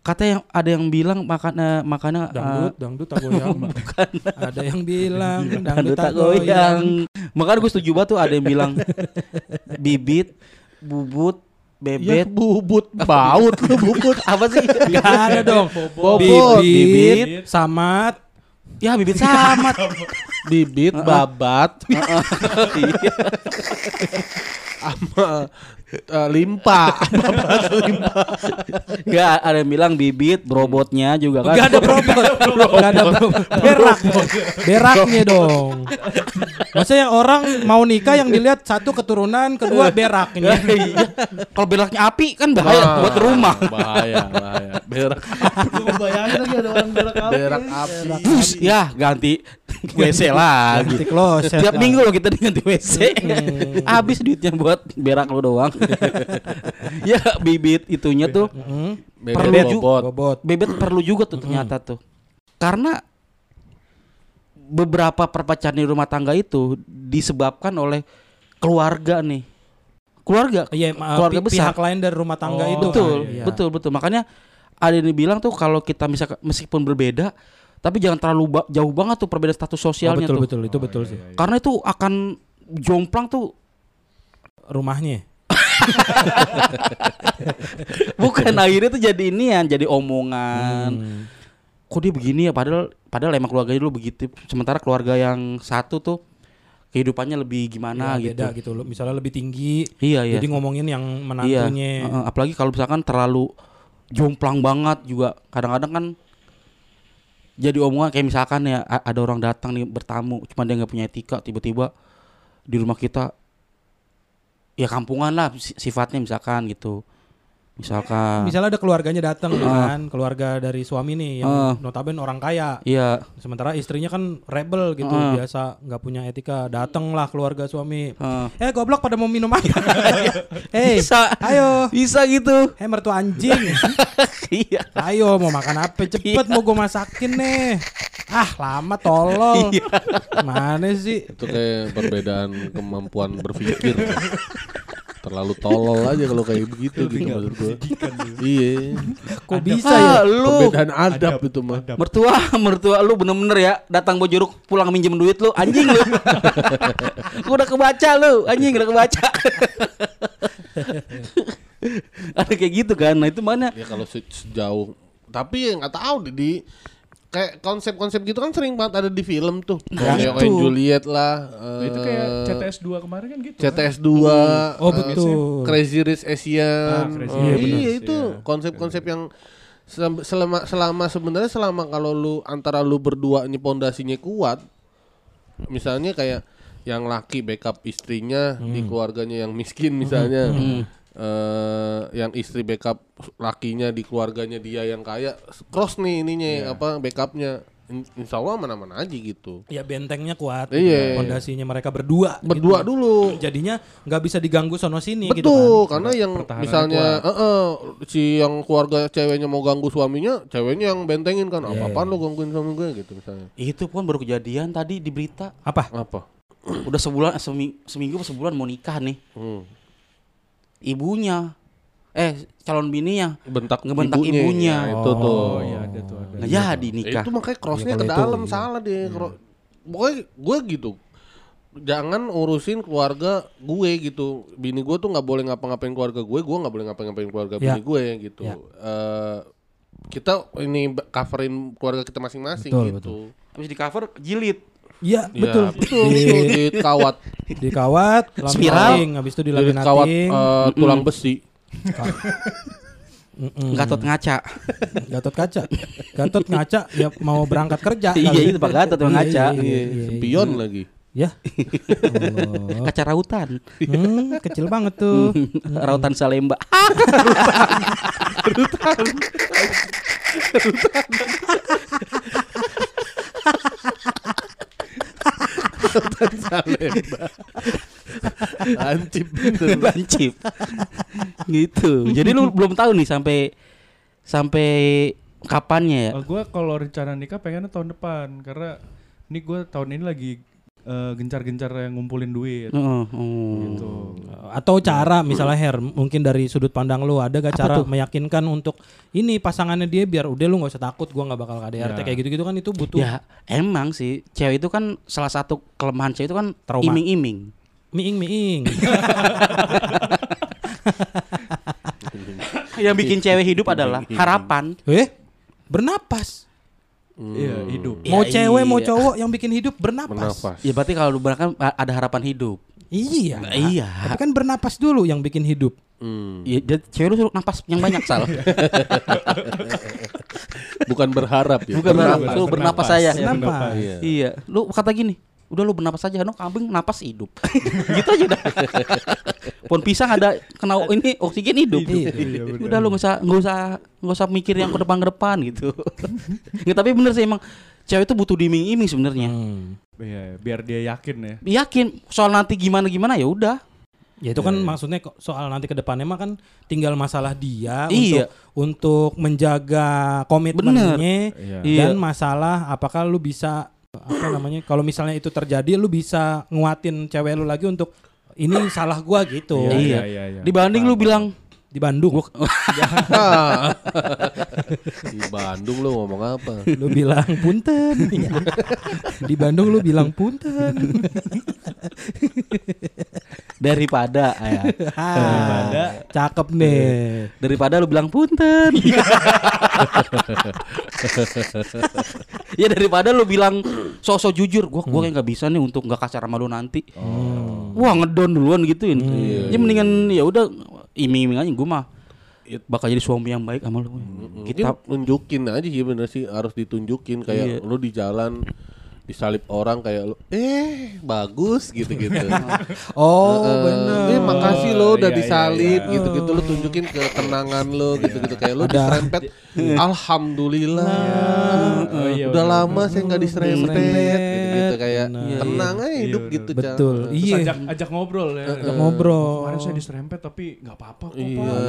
Kata yang ada yang bilang makanya makanya Dangdut, dangdut tak goyang. Ada yang bilang eh, dangdut tak goyang. goyang. Makanya gue setuju banget tuh ada yang bilang bibit, bubut, Ya bebet. bubut baut lu bubut. Apa sih? Gak ada dong. Bobot. Bibit, samat, Ya bibit samat. Bibit babat Iya. sama eh, limpa. Enggak, ada yang bilang bibit, brobotnya juga kan. Gak ada probot, gak ada. Berak, beraknya dong. Maksudnya yang orang mau nikah yang dilihat satu keturunan, kedua beraknya. Iya. Kalau beraknya api kan bahaya Nah, buat rumah. Bahaya, bahaya. Berak bayangin lagi ada orang berak apa. berak api. Bus, ya ganti WC lagi. Ganti kloset. Tiap minggu loh kita ganti WC. Habis duitnya buat berak lu doang. ya bibit itunya tuh Bebet perlu bobot. juga Bobot. bebet perlu juga tuh ternyata tuh. Karena beberapa perpecahan di rumah tangga itu disebabkan oleh keluarga nih. Keluarga. Iya, ma- Keluarga pi- besar. pihak lain dari rumah tangga Oh, itu. betul, kan. Iya. betul, betul. Makanya ada yang bilang tuh kalau kita misalkan meskipun berbeda, tapi jangan terlalu ba- jauh banget tuh perbedaan status Oh, sosialnya betul tuh. betul itu betul iya, sih. Karena itu akan jomplang tuh Rumahnya. bukan akhirnya tuh jadi ini ya, jadi omongan. Hmm. Kok dia begini ya padahal padahal emang keluarganya dulu begitu. Sementara keluarga yang satu tuh kehidupannya lebih gimana Ya, gitu. beda gitu loh. Misalnya lebih tinggi. Iya, iya. Jadi ngomongin yang Iya, menantunya. heeh, apalagi kalau misalkan terlalu jomplang banget juga kadang-kadang kan jadi omongan kayak misalkan ya ada orang datang nih bertamu cuma dia nggak punya etika tiba-tiba di rumah kita ya kampungan lah si- sifatnya misalkan gitu misalkan Misalnya ada keluarganya datang Ah. kan, keluarga dari suami nih yang Ah. notabene orang kaya. iya Sementara istrinya kan rebel gitu, Ah. biasa nggak punya etika. Datanglah keluarga suami. heeh. Eh goblok pada mau minum apa? Hei, bisa ayo. bisa gitu Hei mertua anjing. iya Ayo mau makan apa? Cepet mau gue masakin nih. Ah lama tolol. Iya. Mana sih? Itu kayak perbedaan kemampuan berpikir. Terlalu tolol aja kalau kayak begitu gitu maksud gua. Iya. Kok bisa ya? Ah, lu Perbedaan adab itu mah. mertua mertua lu bener-bener ya datang bawa jeruk pulang minjem duit lu anjing lu udah kebaca lu anjing udah kebaca ada kayak gitu kan nah itu mana Ya kalau se- sejauh tapi ya nggak tahu di, di kayak konsep-konsep gitu kan sering banget ada di film tuh. Nah, itu. kayak Juliet lah. Nah, itu kayak eh, CTS 2 kemarin kan gitu. CTS 2 Oh eh, betul. Crazy Rich Asian. Ah, Crazy Oh, iya Asian, itu iya. konsep-konsep yang selama selama, selama sebenarnya selama kalau lu antara lu berdua ini pondasinya kuat. Misalnya kayak yang laki backup istrinya di keluarganya yang miskin misalnya. Eh yang istri backup lakinya di keluarganya dia yang kaya cross nih ininya apa backupnya In- insya Allah mana-mana aja gitu Ya bentengnya kuat. Iya. Pondasinya mereka berdua. berdua gitu. dulu Jadinya nggak bisa diganggu sono sini gitu Betul, kan. karena yang misalnya eh, eh, si yang keluarga ceweknya mau ganggu suaminya, ceweknya yang bentengin kan, Iya, apa-apaan lu gangguin suami gue gitu misalnya. itu pun baru kejadian tadi di berita Apa? Apa? udah sebulan semi- seminggu apa sebulan mau nikah nih Hmm. Ibunya eh calon bininya Bentak Ngebentak ibunya. Ya, itu tuh. Oh iya ada tuh ada. nggak jadi Ya, nikah itu makanya crossnya Iya, ke kalau itu, dalam iya. salah deh. Kro- Pokoknya gue gitu. Jangan urusin keluarga gue gitu. Bini gue tuh nggak boleh ngapa-ngapain keluarga gue, gue nggak boleh ngapa-ngapain keluarga Ya. bini gue gitu. Ya. Eh, kita ini coverin keluarga kita masing-masing Betul, gitu. habis di cover jilid Iya, Iya, betul. betul. Di, Di kawat, dikawat, Spiral. laminating, habis itu di kawat dilaminating. eh, tulang besi. Mm-mm. Gatot ngaca Gatot kaca. Gatot ngaca ya mau berangkat kerja. Iya, itu Pak Gatot yang ngaca. Iya, Iya, iya, spion lagi. Ya. Allah. kaca rautan Hmm, kecil banget tuh. rautan Salemba Lancip bener. lancip gitu. Jadi lu belum tahu nih sampai sampai kapannya ya? Oh, gue kalau rencana nikah pengennya tahun depan. Karena ini gue tahun ini lagi eh, gencar-gencar yang ngumpulin duit Heeh, oh. gitu. Atau cara misalnya Her, mungkin dari sudut pandang lu ada gak Apa cara tuh? meyakinkan untuk ini pasangannya dia biar udah lu nggak usah takut gua nggak bakal KDRT Ya. kayak gitu-gitu kan itu butuh ya emang sih cewek itu kan salah satu kelemahan cewek itu kan Trauma. iming-iming miing miing. yang bikin cewek hidup adalah harapan eh, bernapas. Iya hidup. Ya, mau cewek mau iya. cowok yang bikin hidup bernapas. Bernafas. ya berarti kalau lu berangkat ada harapan hidup Iya. iya Tapi kan bernapas dulu yang bikin hidup. Hmm. ya, jadi cewek lu suruh napas yang banyak sal Bukan berharap ya. bukan bernapas bernapas. lu bernapas saya Bernapas. Iya. iya lu kata gini udah lu bernapas aja no kambing napas hidup gitu aja udah pohon pisang ada kena ini oksigen hidup Iya, udah lu nggak usah nggak usah nggak usah mikir yang ke depan ke depan gitu Nggak, tapi bener sih emang cewek itu butuh diiming-iming sebenarnya. Hmm. Iya, biar dia yakin ya. Yakin soal nanti gimana gimana ya udah. Ya itu kan maksudnya kok soal nanti ke depannya mah kan tinggal masalah dia Iya. untuk untuk menjaga komitmennya Iya. Iya. dan masalah apakah lu bisa apa namanya kalau misalnya itu terjadi lu bisa nguatin cewek lu lagi untuk ini salah gua gitu. Iya. iya, iya. Dibanding lu bilang Di Bandung Di Bandung lu ngomong apa? lu bilang punten. Iya. Di Bandung lu bilang punten. daripada ya. Daripada cakep nih. daripada lu bilang punten. ya daripada lu bilang sosok jujur, gua gua kayak nggak bisa nih untuk nggak kasar sama lu nanti. Wah ngedon duluan gituin. Ya mendingan ya udah iming-iming aja gua mah bakal jadi suami yang baik sama lu. Kita Kita nunjukin aja sih bener sih harus ditunjukin kayak Iya. lu di jalan disalip orang kayak lu eh bagus gitu-gitu. Oh, Eh, bener. Eh makasih lo udah Iya, iya, disalip iya. gitu-gitu lu tunjukin ketenangan lo gitu-gitu kayak lu Ada. diserempet. Alhamdulillah. Oh, iya, udah lama saya nggak diserempet Diserempet. gitu-gitu kayak Bener. tenang aja hidup Iya, gitu. Betul. Terus Iya. ajak ajak ngobrol ya. Ajak ngobrol. Kemarin saya diserempet tapi nggak apa-apa kok Iya, Pak.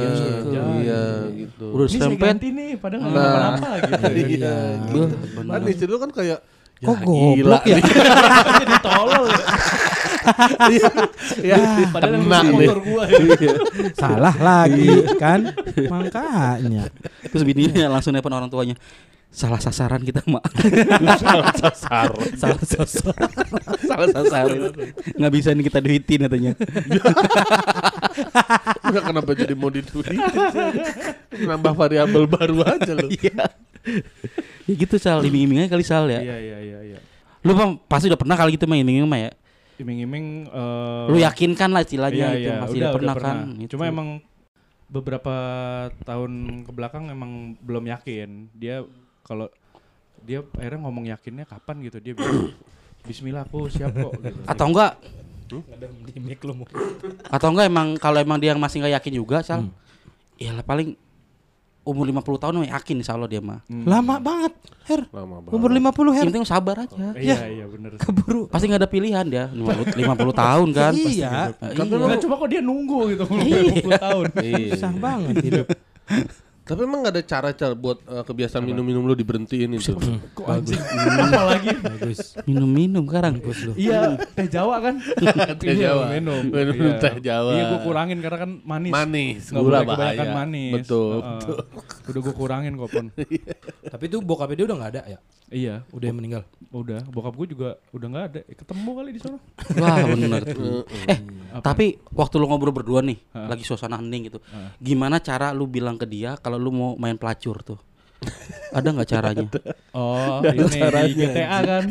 Iya gitu. udah Ini saya serempet. ganti nih padahal nggak Nah. kenapa-napa gitu. Iya, gitu. Kan istri lu kan kayak ya Kok goblok ya? Jadi tolol. Iya. Ya, Padahal yang kena ngurusin deh. motor gua ya. Salah lagi kan? Makanya. Terus bininya langsung nelfon orang tuanya. Salah sasaran kita, Mak. Sasar. Salah sosok. Salah sasaran. Nggak bisa nih kita duitin katanya. Udah kenapa jadi mau diduitin? Nambah variabel baru aja lu. Iya. ya gitu Sal, iming-iming aja kali Sal ya. Iya iya iya iya. Lu Bang, pasti udah pernah kali gitu main iming-iming mah ya. Iming-iming eh, Lu yakinkan lah istilahnya Iya, itu iya, pasti udah, udah pernah udah kan. pernah. Itu. Cuma emang beberapa tahun ke belakang emang belum yakin. Dia kalau dia akhirnya ngomong yakinnya kapan gitu dia bilang Bismillah aku siap kok gitu. atau enggak mau. atau enggak emang kalau emang dia masih nggak yakin juga Sal. Hmm. Ya lah paling umur 50 tahun mah yakin insya Allah dia mah. Hmm. Lama banget, Her. Lama banget. Umur 50 Her. Yang penting sabar aja. Iya iya bener. Keburu. Pasti nggak ada pilihan dia 50, 50 tahun kan. Pasti Iya. nggak ada- Tapi iya. Coba kok dia nunggu gitu 50 tahun. Iya. Susah banget hidup. Tapi emang gak ada cara-cara buat eh, kebiasaan minum-minum lu diberhentiin itu. Kok anjing? Apalagi? Bagus. Minum-minum sekarang. Iya, teh Jawa kan? Teh Jawa. Minum. Minum Iya. teh Jawa. Iya, gua kurangin karena kan manis. Manis, Nggak gula boleh kebanyakan bahaya. manis. Betul, betul. Udah gua kurangin kok, Pon. Tapi itu bokapnya dia udah nggak ada ya? Iya, Udah yang meninggal. udah. Bokap gua juga udah nggak ada. Ketemu kali di sana. Wah bener tuh. Eh Apa? tapi waktu lu ngobrol berdua nih, lagi suasana hening gitu. Gimana cara lu bilang ke dia kalau lu mau main pelacur tuh? Ada nggak caranya? Oh, ini di GTA kan.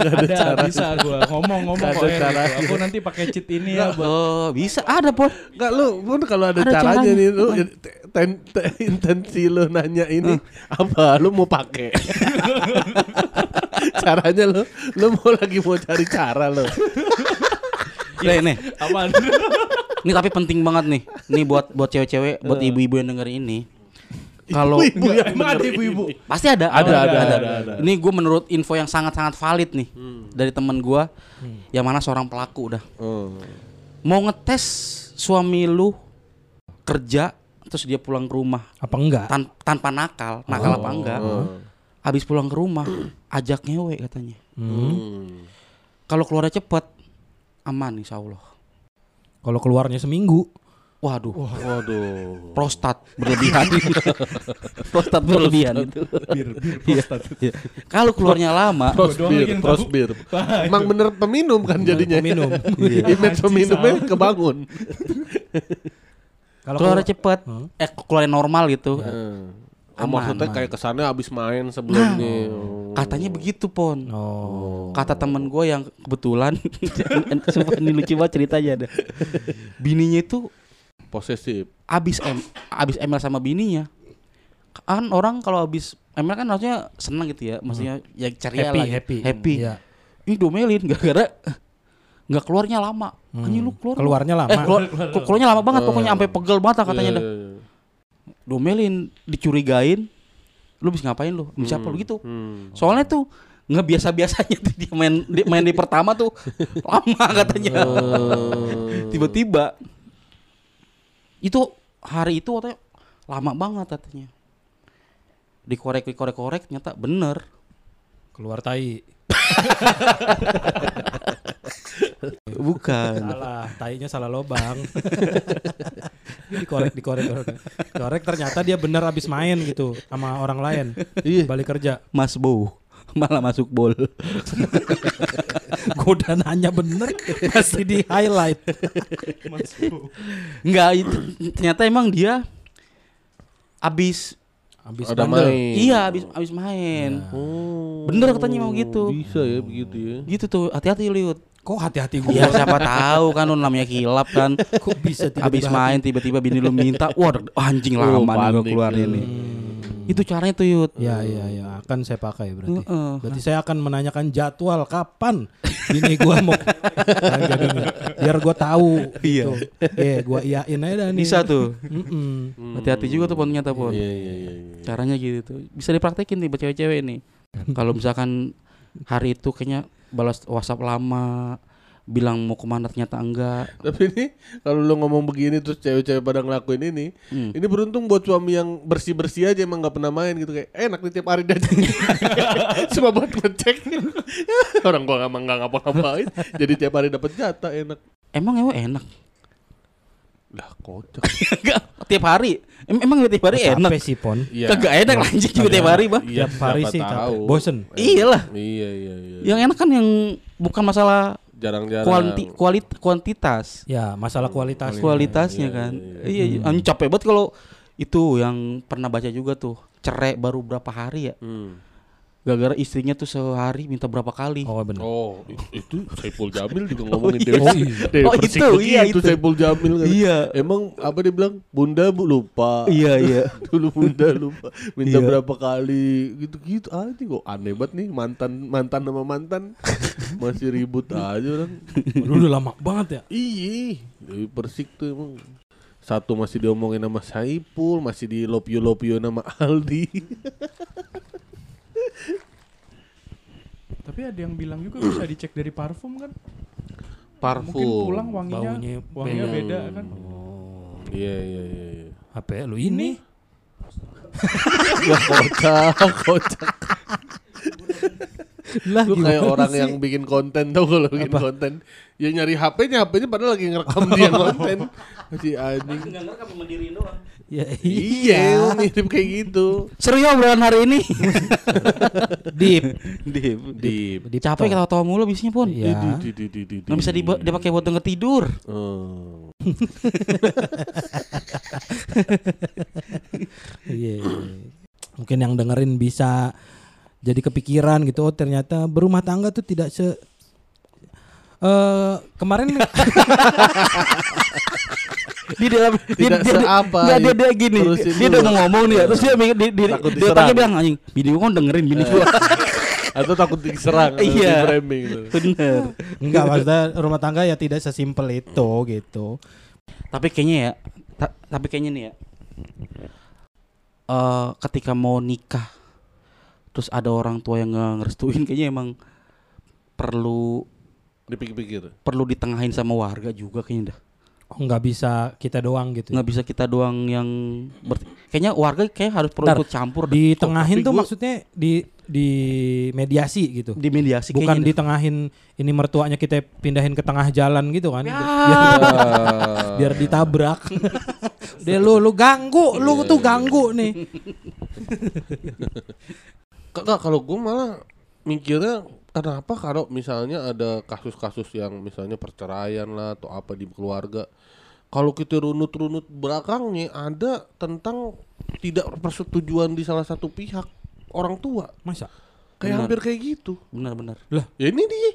Ada, bisa gua ngomong-ngomong kok ada caranya. Aku nanti pakai cheat ini ya buat Oh bisa ada pon. Enggak lu pun kalau ada, Ada caranya caranya. nih lu ten- te- intensi lu nanya ini apa lu mau pakai caranya lu lu mau lagi mau cari cara lu Nih, nih, apaan? ini tapi penting banget nih. Nih buat buat cewek-cewek, buat ibu-ibu yang denger ini. Kalau ibu yang Emang ada ibu-ibu? pasti ada, Ada, ada, ada, ada. Ini gue menurut info yang sangat-sangat valid nih dari temen gue, yang mana seorang pelaku udah Oh. mau ngetes suami lu kerja terus dia pulang ke rumah Apa enggak? tan- tanpa nakal, nakal apa enggak? Oh. Habis pulang ke rumah ajak ngewe katanya. Hmm. Kalau keluarnya cepet aman insya Allah. Kalau keluarnya seminggu. Waduh, Waduh. prostat berlebihan. prostat berlebihan itu. Bir, bir, Iya. Iya. Kalau keluarnya lama, Prosbir, prosbir. Emang bener peminum kan jadinya. Peminum. Image Anjing, peminumnya kebangun. Kalau keluar- cepet, Hmm. eh keluarnya normal gitu. Hmm. Aman, maksudnya aman. kayak kesannya abis main sebelumnya. Oh. Katanya begitu pon. Oh. Kata temen gue yang kebetulan, sumpah ini lucu banget ceritanya ada. Bininya itu Posesif. abis M, abis ML sama bininya. Kan orang kalau abis ML kan harusnya senang gitu ya, maksudnya ya ceria Happy, lah, happy. happy. Iya. Ini domelin gara-gara nggak keluarnya lama. Anjing lu keluar. lu. Keluarnya lama. Eh, keluar, kelu- keluarnya lama banget pokoknya sampai pegel banget lah katanya Iya, dah. iya, iya. Domelin, dicurigain. Lu bisa ngapain lu? Bisa siapa lu gitu. Hmm. Soalnya tuh nggak biasa-biasanya tuh dia main di, main di pertama tuh lama katanya. Oh. Tiba-tiba itu hari itu katanya lama banget katanya. Dikorek dikorek korek ternyata bener. Keluar tai. Bukan. Salah, tainya salah lobang. dikorek, dikorek, dikorek. Korek ternyata dia bener abis main gitu sama orang lain. Iya. Balik kerja. Mas Bo malah masuk bol. Gue udah nanya bener masih di highlight. Enggak itu ternyata emang dia abis Abis Ada bandel. main. iya abis abis main. Oh. Bener katanya mau gitu. Bisa ya begitu ya. Gitu tuh hati-hati liut. Kok hati-hati gue? Ya siapa tahu kan lu namanya kilap kan. Kok bisa Abis tiba-tiba main tiba-tiba bini lu minta, wah anjing Oh, lama nih gua panik keluarin ya. nih. Itu caranya tuh Yud. Ya ya ya akan saya pakai berarti. Heeh. Berarti saya akan menanyakan jadwal kapan bini gua mau biar gua tahu. Iya. gitu. Eh gua iyain aja nih. Bisa tuh. Mm-mm. Hati-hati juga tuh pon ternyata pon. Iya iya iya. iya. Caranya gitu tuh. Bisa dipraktekin nih buat cewek-cewek nih. Kalau misalkan hari itu kayaknya balas WhatsApp lama, bilang mau ke mana ternyata enggak. Tapi ini kalau lu ngomong begini terus cewek-cewek pada ngelakuin ini, Hmm. ini beruntung buat suami yang bersih-bersih aja emang nggak pernah main gitu kayak enak nih tiap hari dan cuma buat ngecek. Orang gua emang nggak ngapa-ngapain, jadi tiap hari dapat jatah enak. Emang emang enak. Lah kocak. Enggak, tiap hari. Em- emang tiap hari enak. Capek sih pon. Iya. Kagak enak lanjut juga tiap hari, Bang. Iya, Tiap hari siapa sih tahu. capek. Bosen. Iyalah. Iya iya iya. Yang enak kan yang bukan masalah jarang-jarang. kuanti, kualit, kuantitas. Ya masalah kualitas. Kualitasnya Iya, kan. iya, Iya, iya. capek banget kalau itu yang pernah baca juga tuh. Cerai baru berapa hari ya? Hmm. Gara-gara istrinya tuh sehari minta berapa kali. Oh benar. Oh, itu Saiful Jamil juga ngomongin iya. Dewi. Oh, iya. Dewi Oh, Persik itu, iya, itu. Saiful Jamil kan. Iya. Emang apa dia bilang? Bunda bu lupa. Iya, iya. Dulu bunda lupa. Minta Iya. berapa kali gitu-gitu. Ah, ini kok aneh banget nih mantan mantan sama mantan masih ribut aja orang. Lu udah lama banget ya. Iya, Dewi Persik tuh emang satu masih diomongin sama Saipul, masih di lopio lopio nama Aldi. Tapi ada yang bilang juga bisa dicek dari parfum kan? Parfum. Mungkin pulang wanginya Baunya wanginya beda. beda kan? Iya iya iya. iya. Apa ya, lu ini? Ya kocak, kocak. Lah Lu kayak orang sih? yang bikin konten tau kalau bikin Apa? konten. Ya nyari HP-nya, HP-nya padahal lagi ngerekam dia konten. Si anjing. Ya Iya, mirip kayak gitu. Seru ya obrolan hari ini. Deep. Dip. Di Deep Capek talk. ketawa-tawa mulu bisnya pun. Iya. di. Nggak bisa dipakai buat denger tidur. Oh. Iya. iya. Mungkin yang dengerin bisa jadi kepikiran gitu. Oh ternyata berumah tangga tuh tidak se eh kemarin Di dalam Tidak seapa, Nggak, dia, ya. dia gini. Dia udah mau ngomong nih ya. Terus dia mikir- di, dia diserang. tanya bilang anjing, bini gua kan dengerin bini gua. Atau takut diserang, Iya. di framing gitu. Bener. enggak maksudnya rumah tangga ya tidak sesimpel itu gitu. Tapi kayaknya ya, ta- tapi kayaknya nih ya. eh ketika mau nikah terus ada orang tua yang nggak ngerestuin kayaknya emang perlu Dipikir-pikir. perlu ditengahin sama warga juga kayaknya dah. Nggak bisa kita doang gitu. Nggak bisa kita doang yang ber- kayaknya warga kayak harus perlu Ntar, ikut campur dah. Ditengahin tapi tuh maksudnya di di mediasi gitu. di mediasi Bukan kayaknya dah. ditengahin ini mertuanya kita pindahin ke tengah jalan gitu kan. Ya. Biar, biar ditabrak. Dia lu lu ganggu, lu Iya, tuh ganggu nih. Kakak kalau gue malah mikirnya kenapa kalau misalnya ada kasus-kasus yang misalnya perceraian lah atau apa di keluarga kalau kita runut-runut belakangnya ada tentang tidak persetujuan di salah satu pihak orang tua Masa? kayak Benar. hampir kayak gitu Benar-benar. ya ini dia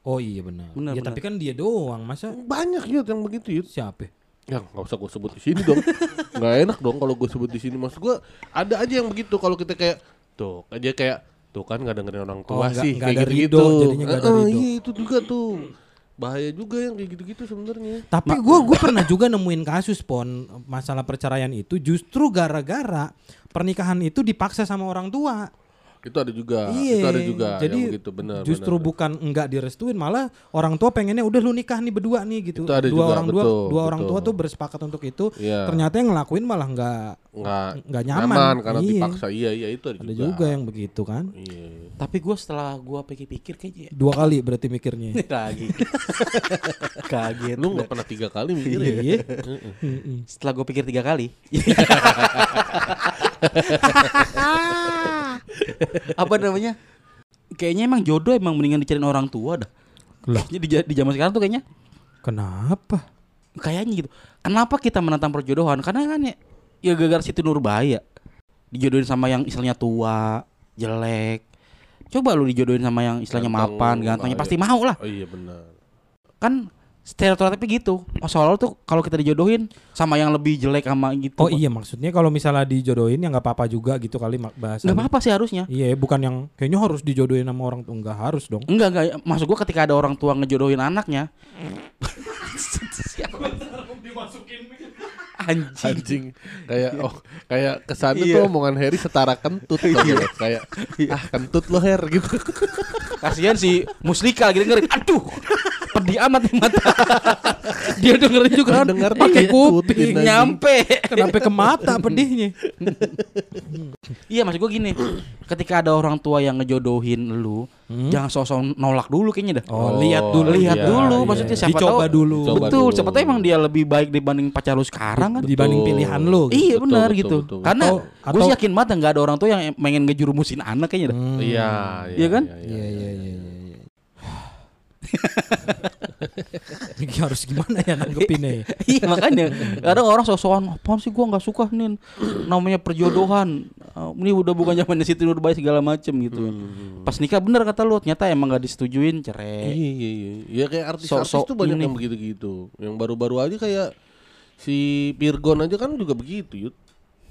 Oh iya benar. Benar, ya benar. tapi kan dia doang, masa banyak ya yang begitu ya siapa? ya nggak usah gue sebut di sini dong nggak enak dong kalau gue sebut di sini maksud gue ada aja yang begitu kalau kita kayak tuh aja kayak tuh kan nggak dengerin orang tua Oh, sih nggak kayak gitu ridho, jadinya nggak ada Eh, eh, ridho. iya itu juga tuh bahaya juga yang kayak gitu-gitu sebenarnya Tapi gua gua pernah juga nemuin kasus pon masalah perceraian itu justru gara-gara pernikahan itu dipaksa sama orang tua. Itu ada juga. Iya. Itu ada juga Jadi yang begitu benar. justru benar. bukan enggak direstuin, malah orang tua pengennya udah lu nikah nih berdua nih gitu. Itu ada dua juga, orang dua betul, dua orang betul. tua tuh bersepakat untuk itu. Iya. Ternyata yang ngelakuin malah enggak nggak nggak nyaman. karena Iya. dipaksa. Iya, iya itu ada, ada juga yang begitu kan. Iya. Tapi gue setelah gue pikir-pikir kayaknya Dua kali berarti mikirnya. lagi kaget. Lu nggak pernah tiga kali mikir ya? Iya. Setelah gue pikir tiga kali. Apa namanya? Kayaknya emang jodoh emang mendingan dicariin orang tua dah. Kayaknya di, di zaman sekarang tuh kayaknya Kenapa? kayaknya gitu. Kenapa kita menantang perjodohan? Karena kan ya, ya gara-gara situ Nurbaya. Dijodohin sama yang istilahnya tua, jelek. Coba lu dijodohin sama yang istilahnya Ganteng, mapan, gantengnya pasti mau lah. Oh iya benar. Kan stereotipnya gitu. Soalnya tuh kalau kita dijodohin sama yang lebih jelek sama gitu. Oh iya maksudnya kalau misalnya dijodohin ya nggak apa-apa juga gitu kali bahasa. Nggak apa-apa sih harusnya. Iya, bukan yang kayaknya harus dijodohin sama orang tuh nggak harus dong. Enggak enggak maksud gua ketika ada orang tua ngejodohin anaknya. Anjing. Anjing kayak oh kayak kesannya Iya. tuh omongan Harry setara kentut nggak? kayak ah kentut lo Her gitu. Kasihan si Muslika lagi dengerin. Aduh. Pedih amat nih mata. Dia dengerin juga kan. Dengar pakai kuping. Nyampe. Kenapa ke mata pedihnya? Iya maksud gua gini. Ketika ada orang tua yang ngejodohin lu, jangan sosok nolak dulu kayaknya dah. Oh, lihat dulu. Lihat iya, dulu iya. maksudnya siapa Dicoba tahu. dulu. Coba Betul, dulu. siapa tahu emang dia lebih baik dibanding pacar lu sekarang kan. Dibanding Betul. pilihan lu. gitu. Iya Betul, benar betul, gitu. betul, Karena Atau- gue sih yakin banget nggak ada orang tua yang pengen ngejurumusin anak kayaknya dah. Hmm. Iya, Iya kan? Iya iya iya iya. Iya. Ini harus gimana ya nanggepinnya? ya? iya makanya kadang orang sosokan apaan sih gua nggak suka nih namanya perjodohan Uh, ini udah bukan zamannya Siti Nurbaya segala macem gitu Hmm. pas nikah bener kata lu ternyata emang nggak disetujuin Iya cerai iya iya. Ya kayak artis-artis Sok-sok tuh banyak ini. yang begitu-gitu. Yang baru-baru aja kayak si Virgon aja kan juga begitu, Yud.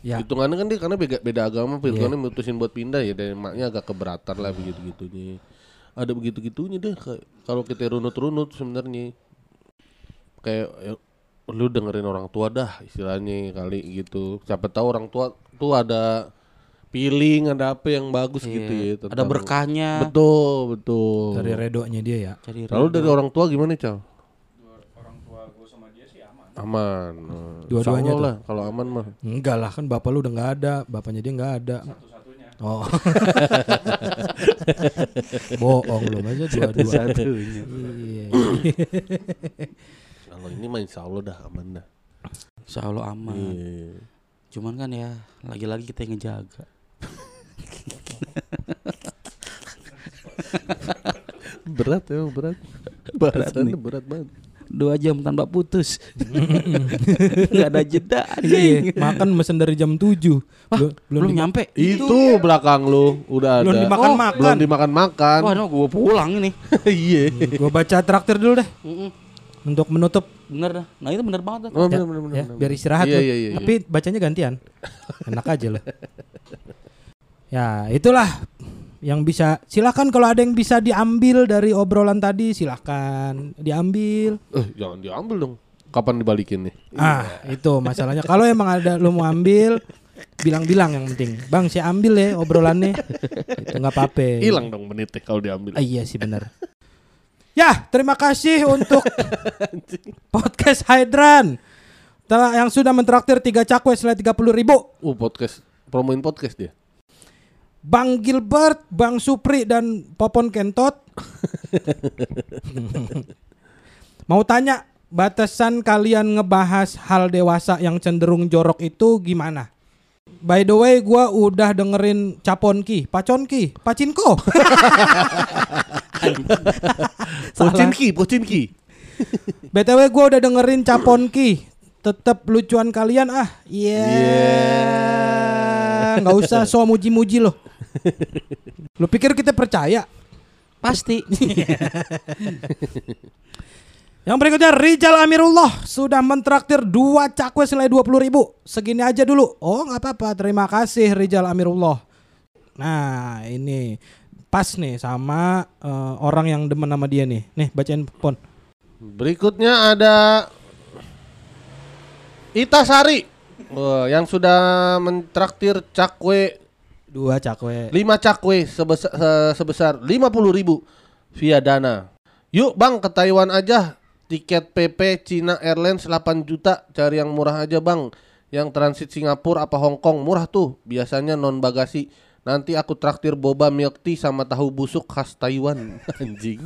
Ya. Hitungannya kan dia karena beda, beda agama, Virgonnya mutusin buat pindah ya dan emaknya agak keberatan lah begitu-gitunya. Ada begitu-gitunya deh kayak kalau kita runut-runut sebenarnya. Kayak ya, lu dengerin orang tua dah istilahnya kali gitu. Siapa tahu orang tua tuh ada feeling, ada apa yang bagus gitu ya. ada tentang- berkahnya Betul, betul. Dari redonya dia ya. cari Lalu dari orang tua gimana, Cal? Orang tua gue sama dia sih aman. Aman. Dua-duanya tuh. lah kalau aman mah. Enggak lah kan bapak lu udah nggak ada, bapaknya dia nggak ada. Satu-satunya. Oh. Bohong lu aja dua-dua. satunya Iya. Kalau ini mah insya Allah dah aman dah. Insya Allah aman Iya. cuman kan ya lagi-lagi kita yang ngejaga Berat ya, berat. Berat Bahasannya berat banget. Dua jam tanpa putus nggak ada jeda Iya, makan mesen dari jam 7. Wah, belum, di- nyampe Itu belakang lu udah Belum ada. dimakan-makan. Belum dimakan-makan. wah gue pulang ini Iya. Gua baca traktir dulu deh untuk menutup bener dah nah itu bener banget dah. Oh, ya, bener, bener, ya, bener, biar istirahat Iya, lu. iya, iya, Tapi bacanya gantian. Enak aja loh. Ya, itulah yang bisa silakan kalau ada yang bisa diambil dari obrolan tadi silakan diambil. Eh, jangan diambil dong. Kapan dibalikin nih? Ah, itu masalahnya. Kalau emang ada lu mau ambil bilang-bilang yang penting. Bang, saya ambil ya obrolannya. Itu nggak apa-apa. Hilang dong menitnya kalau diambil. Ah, iya sih benar. Ya, terima kasih untuk podcast Hydran. Yang sudah mentraktir tiga cakwe selai 30 ribu. Uh, podcast. Promoin podcast dia. Bang Gilbert, Bang Supri dan Popon Kentot. Mau tanya, batasan kalian ngebahas hal dewasa yang cenderung jorok itu gimana? By the way, gua udah dengerin Caponki, Paconki, Pacinko. Pocinki, Pocinki. BTW gua udah dengerin Caponki. Tetep lucuan kalian ah. Iya. Nggak usah so muji-muji loh. Lu pikir kita percaya? pasti Yang berikutnya Rijal Amirullah sudah mentraktir dua cakwe senilai 20 ribu. Segini aja dulu. Oh nggak apa-apa. Terima kasih Rijal Amirullah. Nah ini pas nih sama eh, orang yang demen sama dia nih. Nih bacain pon. Berikutnya ada Ita Sari Wah, yang sudah mentraktir cakwe Dua cakwe. 5 cakwe sebesar se- sebesar 50.000 ribu via Dana. Yuk Bang ke Taiwan aja. Tiket PP Cina Airlines 8 juta. Cari yang murah aja Bang. Yang transit Singapura apa Hong Kong murah tuh. Biasanya non bagasi. Nanti aku traktir boba milk tea sama tahu busuk khas Taiwan. Anjing.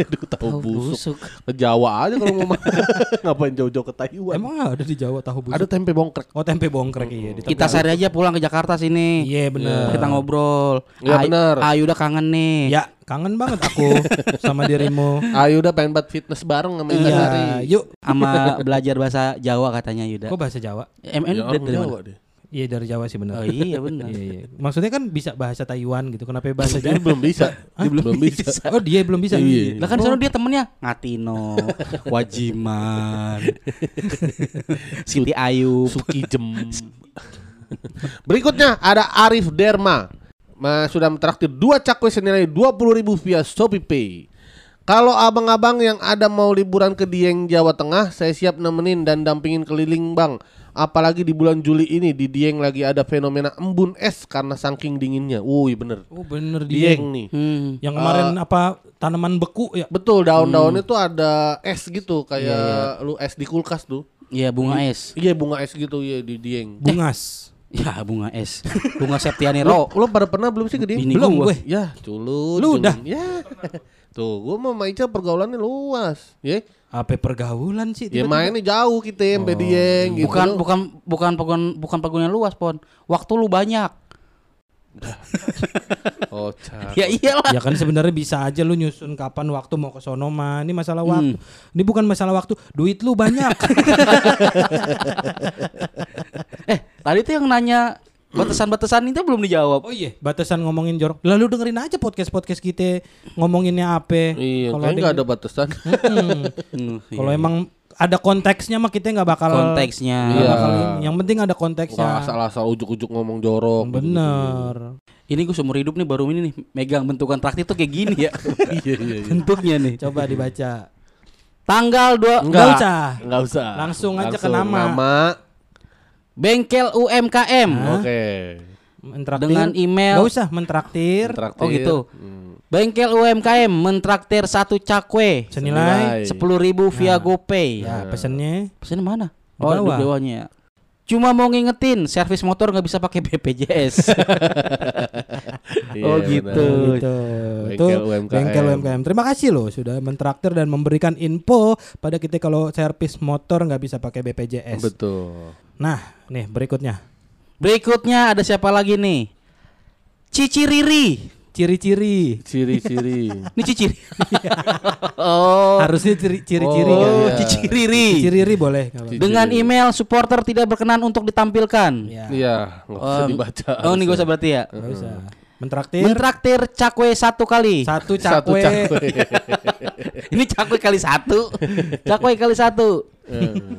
Aduh tahu Tahu busuk. busuk. Ke Jawa aja kalau mau makan. Ngapain jauh-jauh ke Taiwan? Emang ada di Jawa tahu busuk? Ada tempe bongkrek. Oh tempe bongkrek iya. di Kita sehari aja pulang ke Jakarta sini. Iya bener. Kita ngobrol. Iya, Ay- bener. Ayu udah kangen nih. Ya kangen banget aku sama dirimu. Ayo udah pengen buat fitness bareng sama. Iya, yuk. Sama belajar bahasa Jawa katanya Yuda. Kok bahasa Jawa? MN Ya, dari mana? Jawa deh. Iya dari Jawa sih Oh benar. iya benar. Iya, iya. Maksudnya kan bisa bahasa Taiwan gitu. Kenapa bahasa Dia Jawa? belum bisa. Dia belum bisa. Oh dia belum bisa. Iya. Lah kan sono dia temennya Ngatino, Wajiman, Siti Ayu. Suki Jem. Berikutnya ada Arif Derma. Ma, sudah mentraktir dua cakwe senilai 20.000 ribu via Shopee Pay. Kalau abang-abang yang ada mau liburan ke Dieng Jawa Tengah, saya siap nemenin dan dampingin keliling bang. Apalagi di bulan Juli ini di Dieng lagi ada fenomena embun es karena saking dinginnya. Wuih bener. Oh bener dia. Dieng nih. Hmm. Yang kemarin apa tanaman beku ya? Betul daun-daun itu ada es gitu kayak lu es di kulkas tuh. Iya bunga es. Iya bunga es gitu ya di Dieng. Bungas. Ya bunga es. Bunga Septiani Lo, Ro. lo pada pernah belum sih ke Dieng? Bini Belum gue. Ya, culut. Lu udah? Ya. Tuh, gua sama Maica pergaulannya luas. Ya. Apa pergaulan sih? Ya tiba-tiba? mainnya jauh kita sampai Dieng gitu. Bukan bukan bukan bukan bukan pegunungan luas pon. Waktu lu banyak. Oh, cak. Ya iyalah. Ya kan sebenarnya bisa aja lu nyusun kapan waktu mau ke sono mah. Ini masalah waktu. Hmm. Ini bukan masalah waktu, duit lu banyak. Eh tadi tuh yang nanya batasan-batasan itu belum dijawab. oh iya, batasan ngomongin jorok. Lalu dengerin aja podcast-podcast kita ngomonginnya apa. Iya, Kalau kayaknya ada- nggak ada batasan. Hmm. Kalau emang ada konteksnya mah kita nggak bakal konteksnya. nggak Iya. bakal ini. Yang penting ada konteksnya. asal-asal ujuk-ujuk ngomong jorok. Bener. Ini gue seumur hidup nih baru ini nih megang bentukan traktir tuh kayak gini ya. Iya, iya, iya. Bentuknya nih. Coba dibaca. Tanggal 2 Nggak usah. Nggak usah. Langsung aja ke nama. Nama. Bengkel UMKM Oke. Mentraktir. dengan email Nggak usah mentraktir. Traktir. Oh gitu. Hmm. Bengkel UMKM mentraktir satu cakwe Senilai. sepuluh ribu via GoPay. Ya pesennya. Pesannya mana? Di Oh di bawah. bawahnya. Cuma mau ngingetin, servis motor nggak bisa pakai BPJS. Iya, Oh, benar. gitu. Gitu. Bengkel Tuh, UMKM. Bengkel UMKM. Terima kasih loh sudah mentraktir dan memberikan info pada kita kalau servis motor nggak bisa pakai BPJS. Betul. Nah, nih berikutnya. Berikutnya ada siapa lagi nih? Cici Riri. Ciri-ciri. Ciri-ciri. Ini Cici. oh. Harusnya ciri- ciri-ciri Oh, kan. Oh, iya. Cici Riri. Ciri-ciri boleh. nggak apa-apa. Cici. Dengan email supporter tidak berkenan untuk ditampilkan. Ya, Iya, nggak usah dibaca. Oh, ini gue usah berarti ya. nggak usah. Mentraktir Mentraktir cakwe satu kali. satu Satu cakwe. cakwe. Ini cakwe kali satu. cakwe kali satu.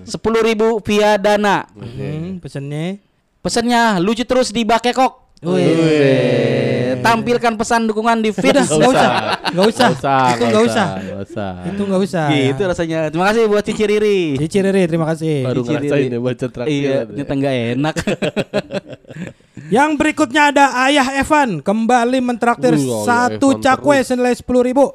Sepuluh ribu via dana. Hmm, pesennya. Pesannya lucu terus di Bakekok. Wih. Tampilkan pesan dukungan di feed. Nggak usah. Nggak usah. Itu nggak usah. Nggak usah. Itu nggak usah. Gitu rasanya. Terima kasih buat Cici Riri. Cici Riri, terima kasih. Baru Cici ngerasain Riri. ya baca traktir. Iya, ternyata nggak enak. Yang berikutnya ada Ayah Evan kembali mentraktir satu Evan cakwe terus. senilai sepuluh ribu.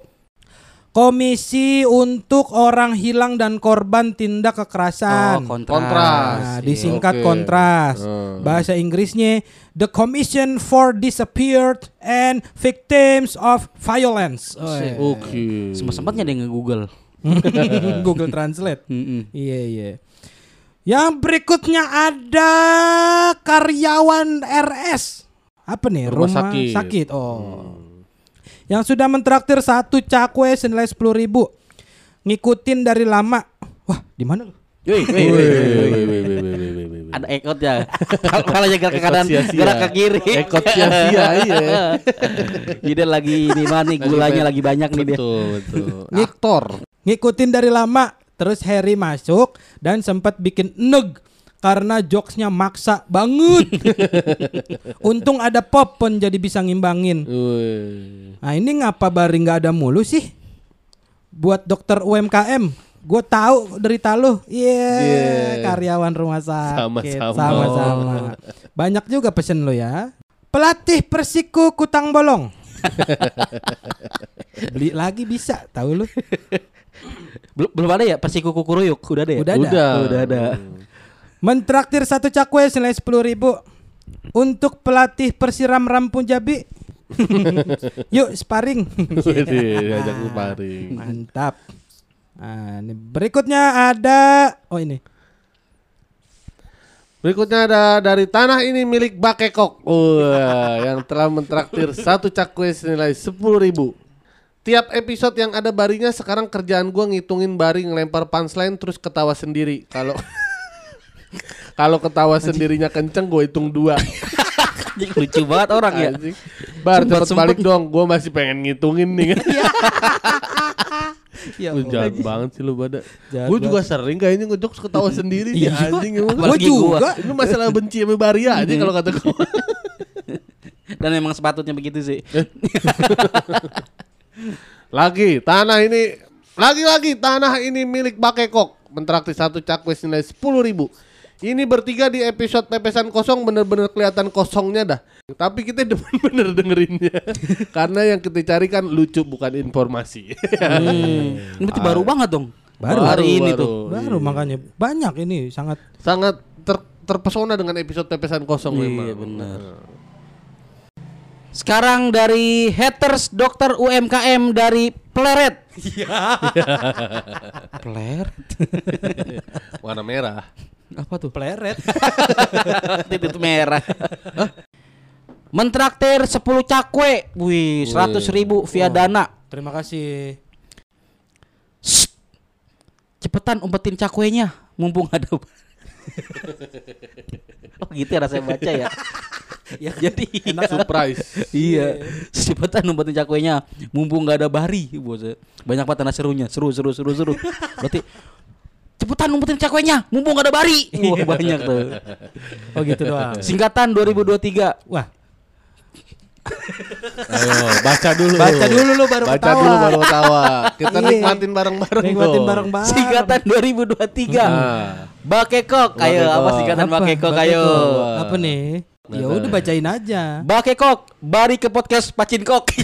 Komisi untuk orang hilang dan korban tindak oh, kekerasan. kontras. Kontras. Nah, disingkat Oke. kontras. Hmm. Bahasa Inggrisnya The Commission for Disappeared and Victims of Violence. Oh, iya. Oke. Sempat-sempatnya dia nge-google. Google Translate. Iya iya. Yang berikutnya ada karyawan RS. Apa nih? Rumah sakit. Hmm. Oh. Yang sudah mentraktir satu cakwe senilai sepuluh ribu. Ngikutin dari lama. Wah, di mana lu? Wih, wih, Wih, wih, wih, wih, wih, wih. wih, wih, wih, wih, wih, wih. Ada ekot ya. Kalau aja gerak ke kanan, gerak ke kiri. Ekot sia-sia, iya. Jadi lagi di mana nih gulanya lagi banyak nih dia. Betul, betul. Aktor. Ngikutin dari lama. Terus Harry masuk dan sempat bikin neg karena jokesnya maksa banget. Untung ada Popon jadi bisa ngimbangin. Wih. Nah ini ngapa Bari nggak ada mulu sih? Buat dokter UMKM, gue tahu derita lu. Iya, Yeah. karyawan rumah sakit. Sama-sama. Sama-sama. Banyak juga pesen lo ya. Pelatih Persiku Kutang Bolong. Beli lagi bisa, tahu lu? Belum belum ada ya Persiku Kukuruyuk udah ada ya? Udah ada. Udah. Udah ada. Mentraktir satu cakwe senilai sepuluh ribu untuk pelatih Persiram Rampung Jabi. Yuk sparring. Wih, ajak sparring. Mantap. Nah, ini berikutnya ada oh ini. Berikutnya ada dari tanah ini milik Bakekok. Wah, yang telah mentraktir satu cakwe senilai sepuluh ribu. Tiap episode yang ada barinya sekarang kerjaan gua ngitungin bari ngelempar punchline terus ketawa sendiri. Kalau kalau ketawa sendirinya kenceng gue hitung dua. Anjing, lucu banget orang ya. Anjing. Bar cepet balik dong. Gue masih pengen ngitungin nih. Ya Lu jahat banget sih lu pada. Gue juga sering kayaknya ngejokes ketawa sendiri sih Iya. anjing emang. Gua Apalagi gua. juga. Lu masalah benci sama Bari aja kalau kata gue. Dan memang sepatutnya begitu sih. Lagi tanah ini lagi-lagi tanah ini milik Bakekok mentraktir satu cakwe senilai sepuluh ribu. Ini bertiga di episode pepesan kosong bener-bener kelihatan kosongnya dah. Tapi kita demen bener dengerinnya. Karena yang kita cari kan lucu bukan informasi. Hmm. Ini baru banget dong. Baru. hari ini Baru, tuh. Baru makanya banyak ini sangat Sangat ter- terpesona dengan episode pepesan kosong memang. Iya benar. Sekarang dari haters dokter UMKM dari Pleret. Iya. Pleret. Warna merah. Apa tuh? pleret. Titik merah. Hah? Mentraktir 10 cakwe. Wih, 100 ribu via dana. Terima kasih. Shh. Cepetan umpetin cakwenya mumpung ada. oh gitu ya rasanya baca ya. ya jadi Enak surprise. iya. Cepetan umpetin cakwenya mumpung nggak ada bari. Bos. Banyak banget tanah serunya. Seru seru seru seru. Berarti cepetan umpetin cakwenya mumpung nggak ada bari. Wah, banyak tuh. Oh gitu doang. Singkatan 2023. Wah, Ayo, baca dulu. Baca dulu lu baru Baca ketawa. dulu baru ketawa. Kita Iya. nikmatin bareng-bareng nikmatin bareng-bareng. Singkatan 2023. Nah, Bakekok. Ayo apa singkatan? Bakekok Bakekok. ayo. Apa nih? Ya udah bacain aja. Bakekok, bari ke podcast Pacinkok.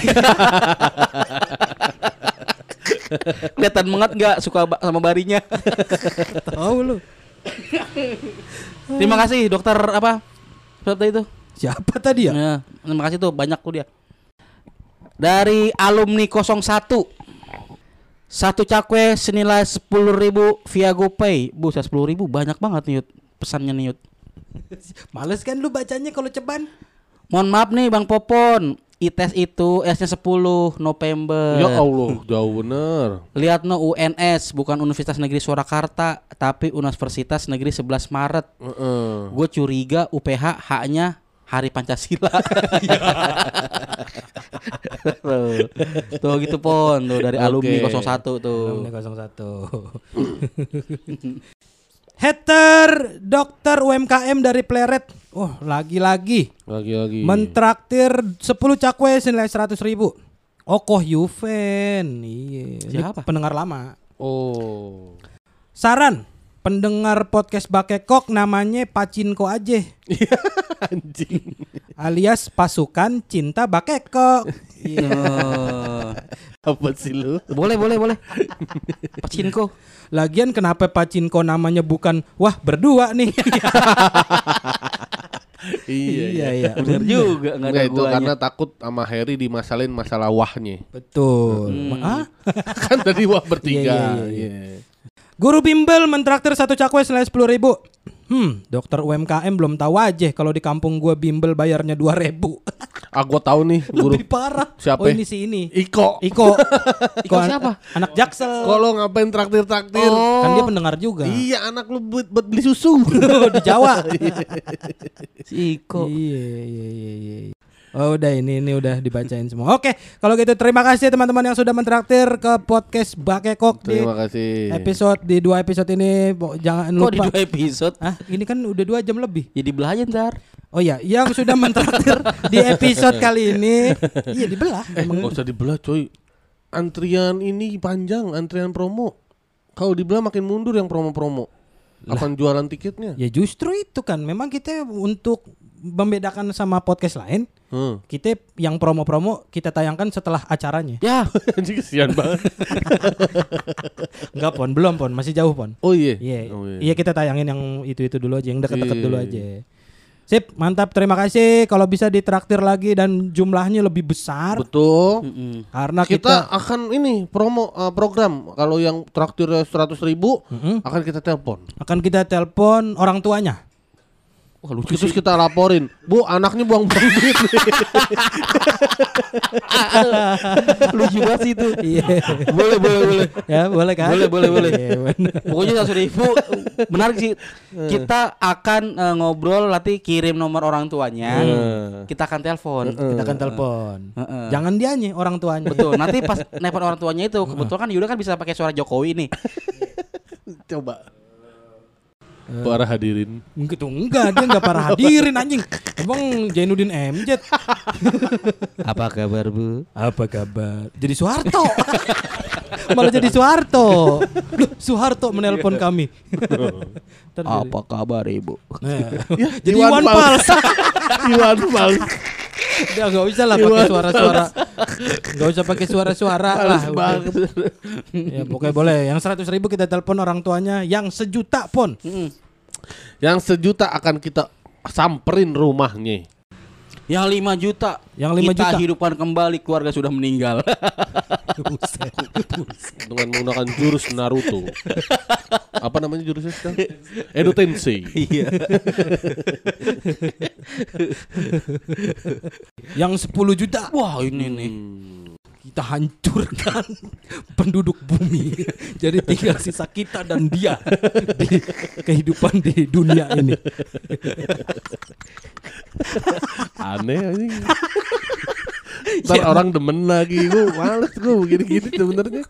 Kelihatan banget nggak suka ba- sama barinya. Tahu lu. Terima kasih dokter apa? Siapa itu? Siapa tadi ya? Ya, terima kasih tuh banyak tuh dia. Dari alumni 01 satu cakwe senilai 10.000 via GoPay. Buset 10.000 banyak banget nih Yud. Pesannya nih Yud. Males kan lu bacanya kalau ceban? Mohon maaf nih Bang Popon. ITES itu S-nya 10 November. ya Allah, jauh bener. Lihat no UNS bukan Universitas Negeri Surakarta tapi Universitas Negeri 11 Maret. Heeh. Gue curiga UPH haknya Hari Pancasila. tuh. tuh gitu pon tuh dari alumni Oke. 01 tuh. Alumni 01. Hater dokter UMKM dari Pleret. Oh, lagi-lagi Lagi-lagi. mentraktir 10 cakwe senilai 100 ribu. Okoh Yuven. Iya. Ini Siapa? Pendengar lama. oh. Saran pendengar podcast Bakekok namanya Pacinko aja Anjing. alias pasukan cinta Bakekok. Iya. Oh. Apa sih lu? boleh boleh boleh. Pacinko. Lagian kenapa Pacinko namanya bukan wah berdua nih. iya, iya. Bener juga nggak ada Enggak itu guanya. karena takut sama Harry dimasalin masalah wahnya. Betul. Hmm. Ah? kan tadi wah bertiga. Iya, iya, Guru bimbel mentraktir satu cakwe senilai sepuluh ribu. Hmm, dokter UMKM belum tahu aja kalau di kampung gua bimbel bayarnya dua ribu. Ah gua tahu nih guru. Lebih parah. Siapa? Oh ini si ini. Iko. Iko. Iko an- siapa? Anak Jaksel. Lo ngapain traktir-traktir? Kan dia pendengar juga. Iya anak lu buat, buat beli susu. di Jawa. Si Iko. Iya, iya, iya, iya. Oh udah ini ini udah dibacain semua. Oke, kalau gitu terima kasih teman-teman yang sudah mentraktir ke podcast Bakekok di Terima kasih. episode di dua episode ini. Jangan Kok di lupa. dua episode? Ah, ini kan udah dua jam lebih. Ya dibelah aja ntar. Oh ya, yang sudah mentraktir di episode kali ini, iya dibelah. Eh, Emang nggak usah dibelah coy. Antrian ini panjang, antrian promo. Kalau dibelah makin mundur yang promo-promo. Kapan jualan tiketnya? Ya justru itu kan memang kita untuk membedakan sama podcast lain, Hmm. kita yang promo-promo kita tayangkan setelah acaranya. Ya, Anjing kesian banget. Enggak pon, belum pon, masih jauh pon. Oh iya. Iya, Oh, iya kita tayangin yang itu-itu dulu aja, yang deket-deket Iya, dulu iya, aja. Sip, mantap. Terima kasih. Kalau bisa ditraktir lagi dan jumlahnya lebih besar Betul. Mm-mm. karena Kita, kita, akan ini promo uh, program kalau yang traktir seratus ribu Mm-mm. akan kita telepon. akan kita telepon orang tuanya. Wah lucu Terus sih. kita laporin, Bu anaknya buang-buang duit. nih." lucu banget sih itu. Iya. boleh boleh boleh. ya, boleh kan? Boleh, boleh, boleh. Iya. Pokoknya seratus ribu menarik sih. Kita akan eh, ngobrol nanti kirim nomor orang tuanya. Eh. Kita akan telepon. kita akan telepon. Heeh. Jangan dianya orang tuanya. Betul. Nanti pas nelpon orang tuanya itu kebetulan kan Yuda kan bisa pakai suara Jokowi nih. Coba. Para hadirin. Gitu enggak, dia enggak parah hadirin anjing. Emang Jainuddin MJ. Apa kabar Bu? Apa kabar? Jadi Soeharto. Malah jadi Soeharto. Loh, Soeharto menelpon kami. Ntar jadi- Apa kabar Ibu? Nah, Ya, jadi Iwan. Fals. Iwan Fals. Udah enggak usah lah pakai suara-suara. Enggak usah pakai suara-suara lah. Ya pokoknya boleh. Yang 100 ribu kita telepon orang tuanya. Yang sejuta pun. Yang sejuta akan kita samperin rumahnya. Yang 5 juta. Yang 5 kita juta. hidupkan kembali keluarga sudah meninggal. Buset. dengan menggunakan jurus Naruto. Apa namanya jurusnya sekarang? Edo Tensei. Iya. Yang 10 juta. Wah ini nih. Kita hancurkan penduduk bumi. Jadi tinggal sisa kita dan dia di kehidupan di dunia ini. Aneh anjing. Ntar orang demen lagi gue males gue gini-gini sebenarnya.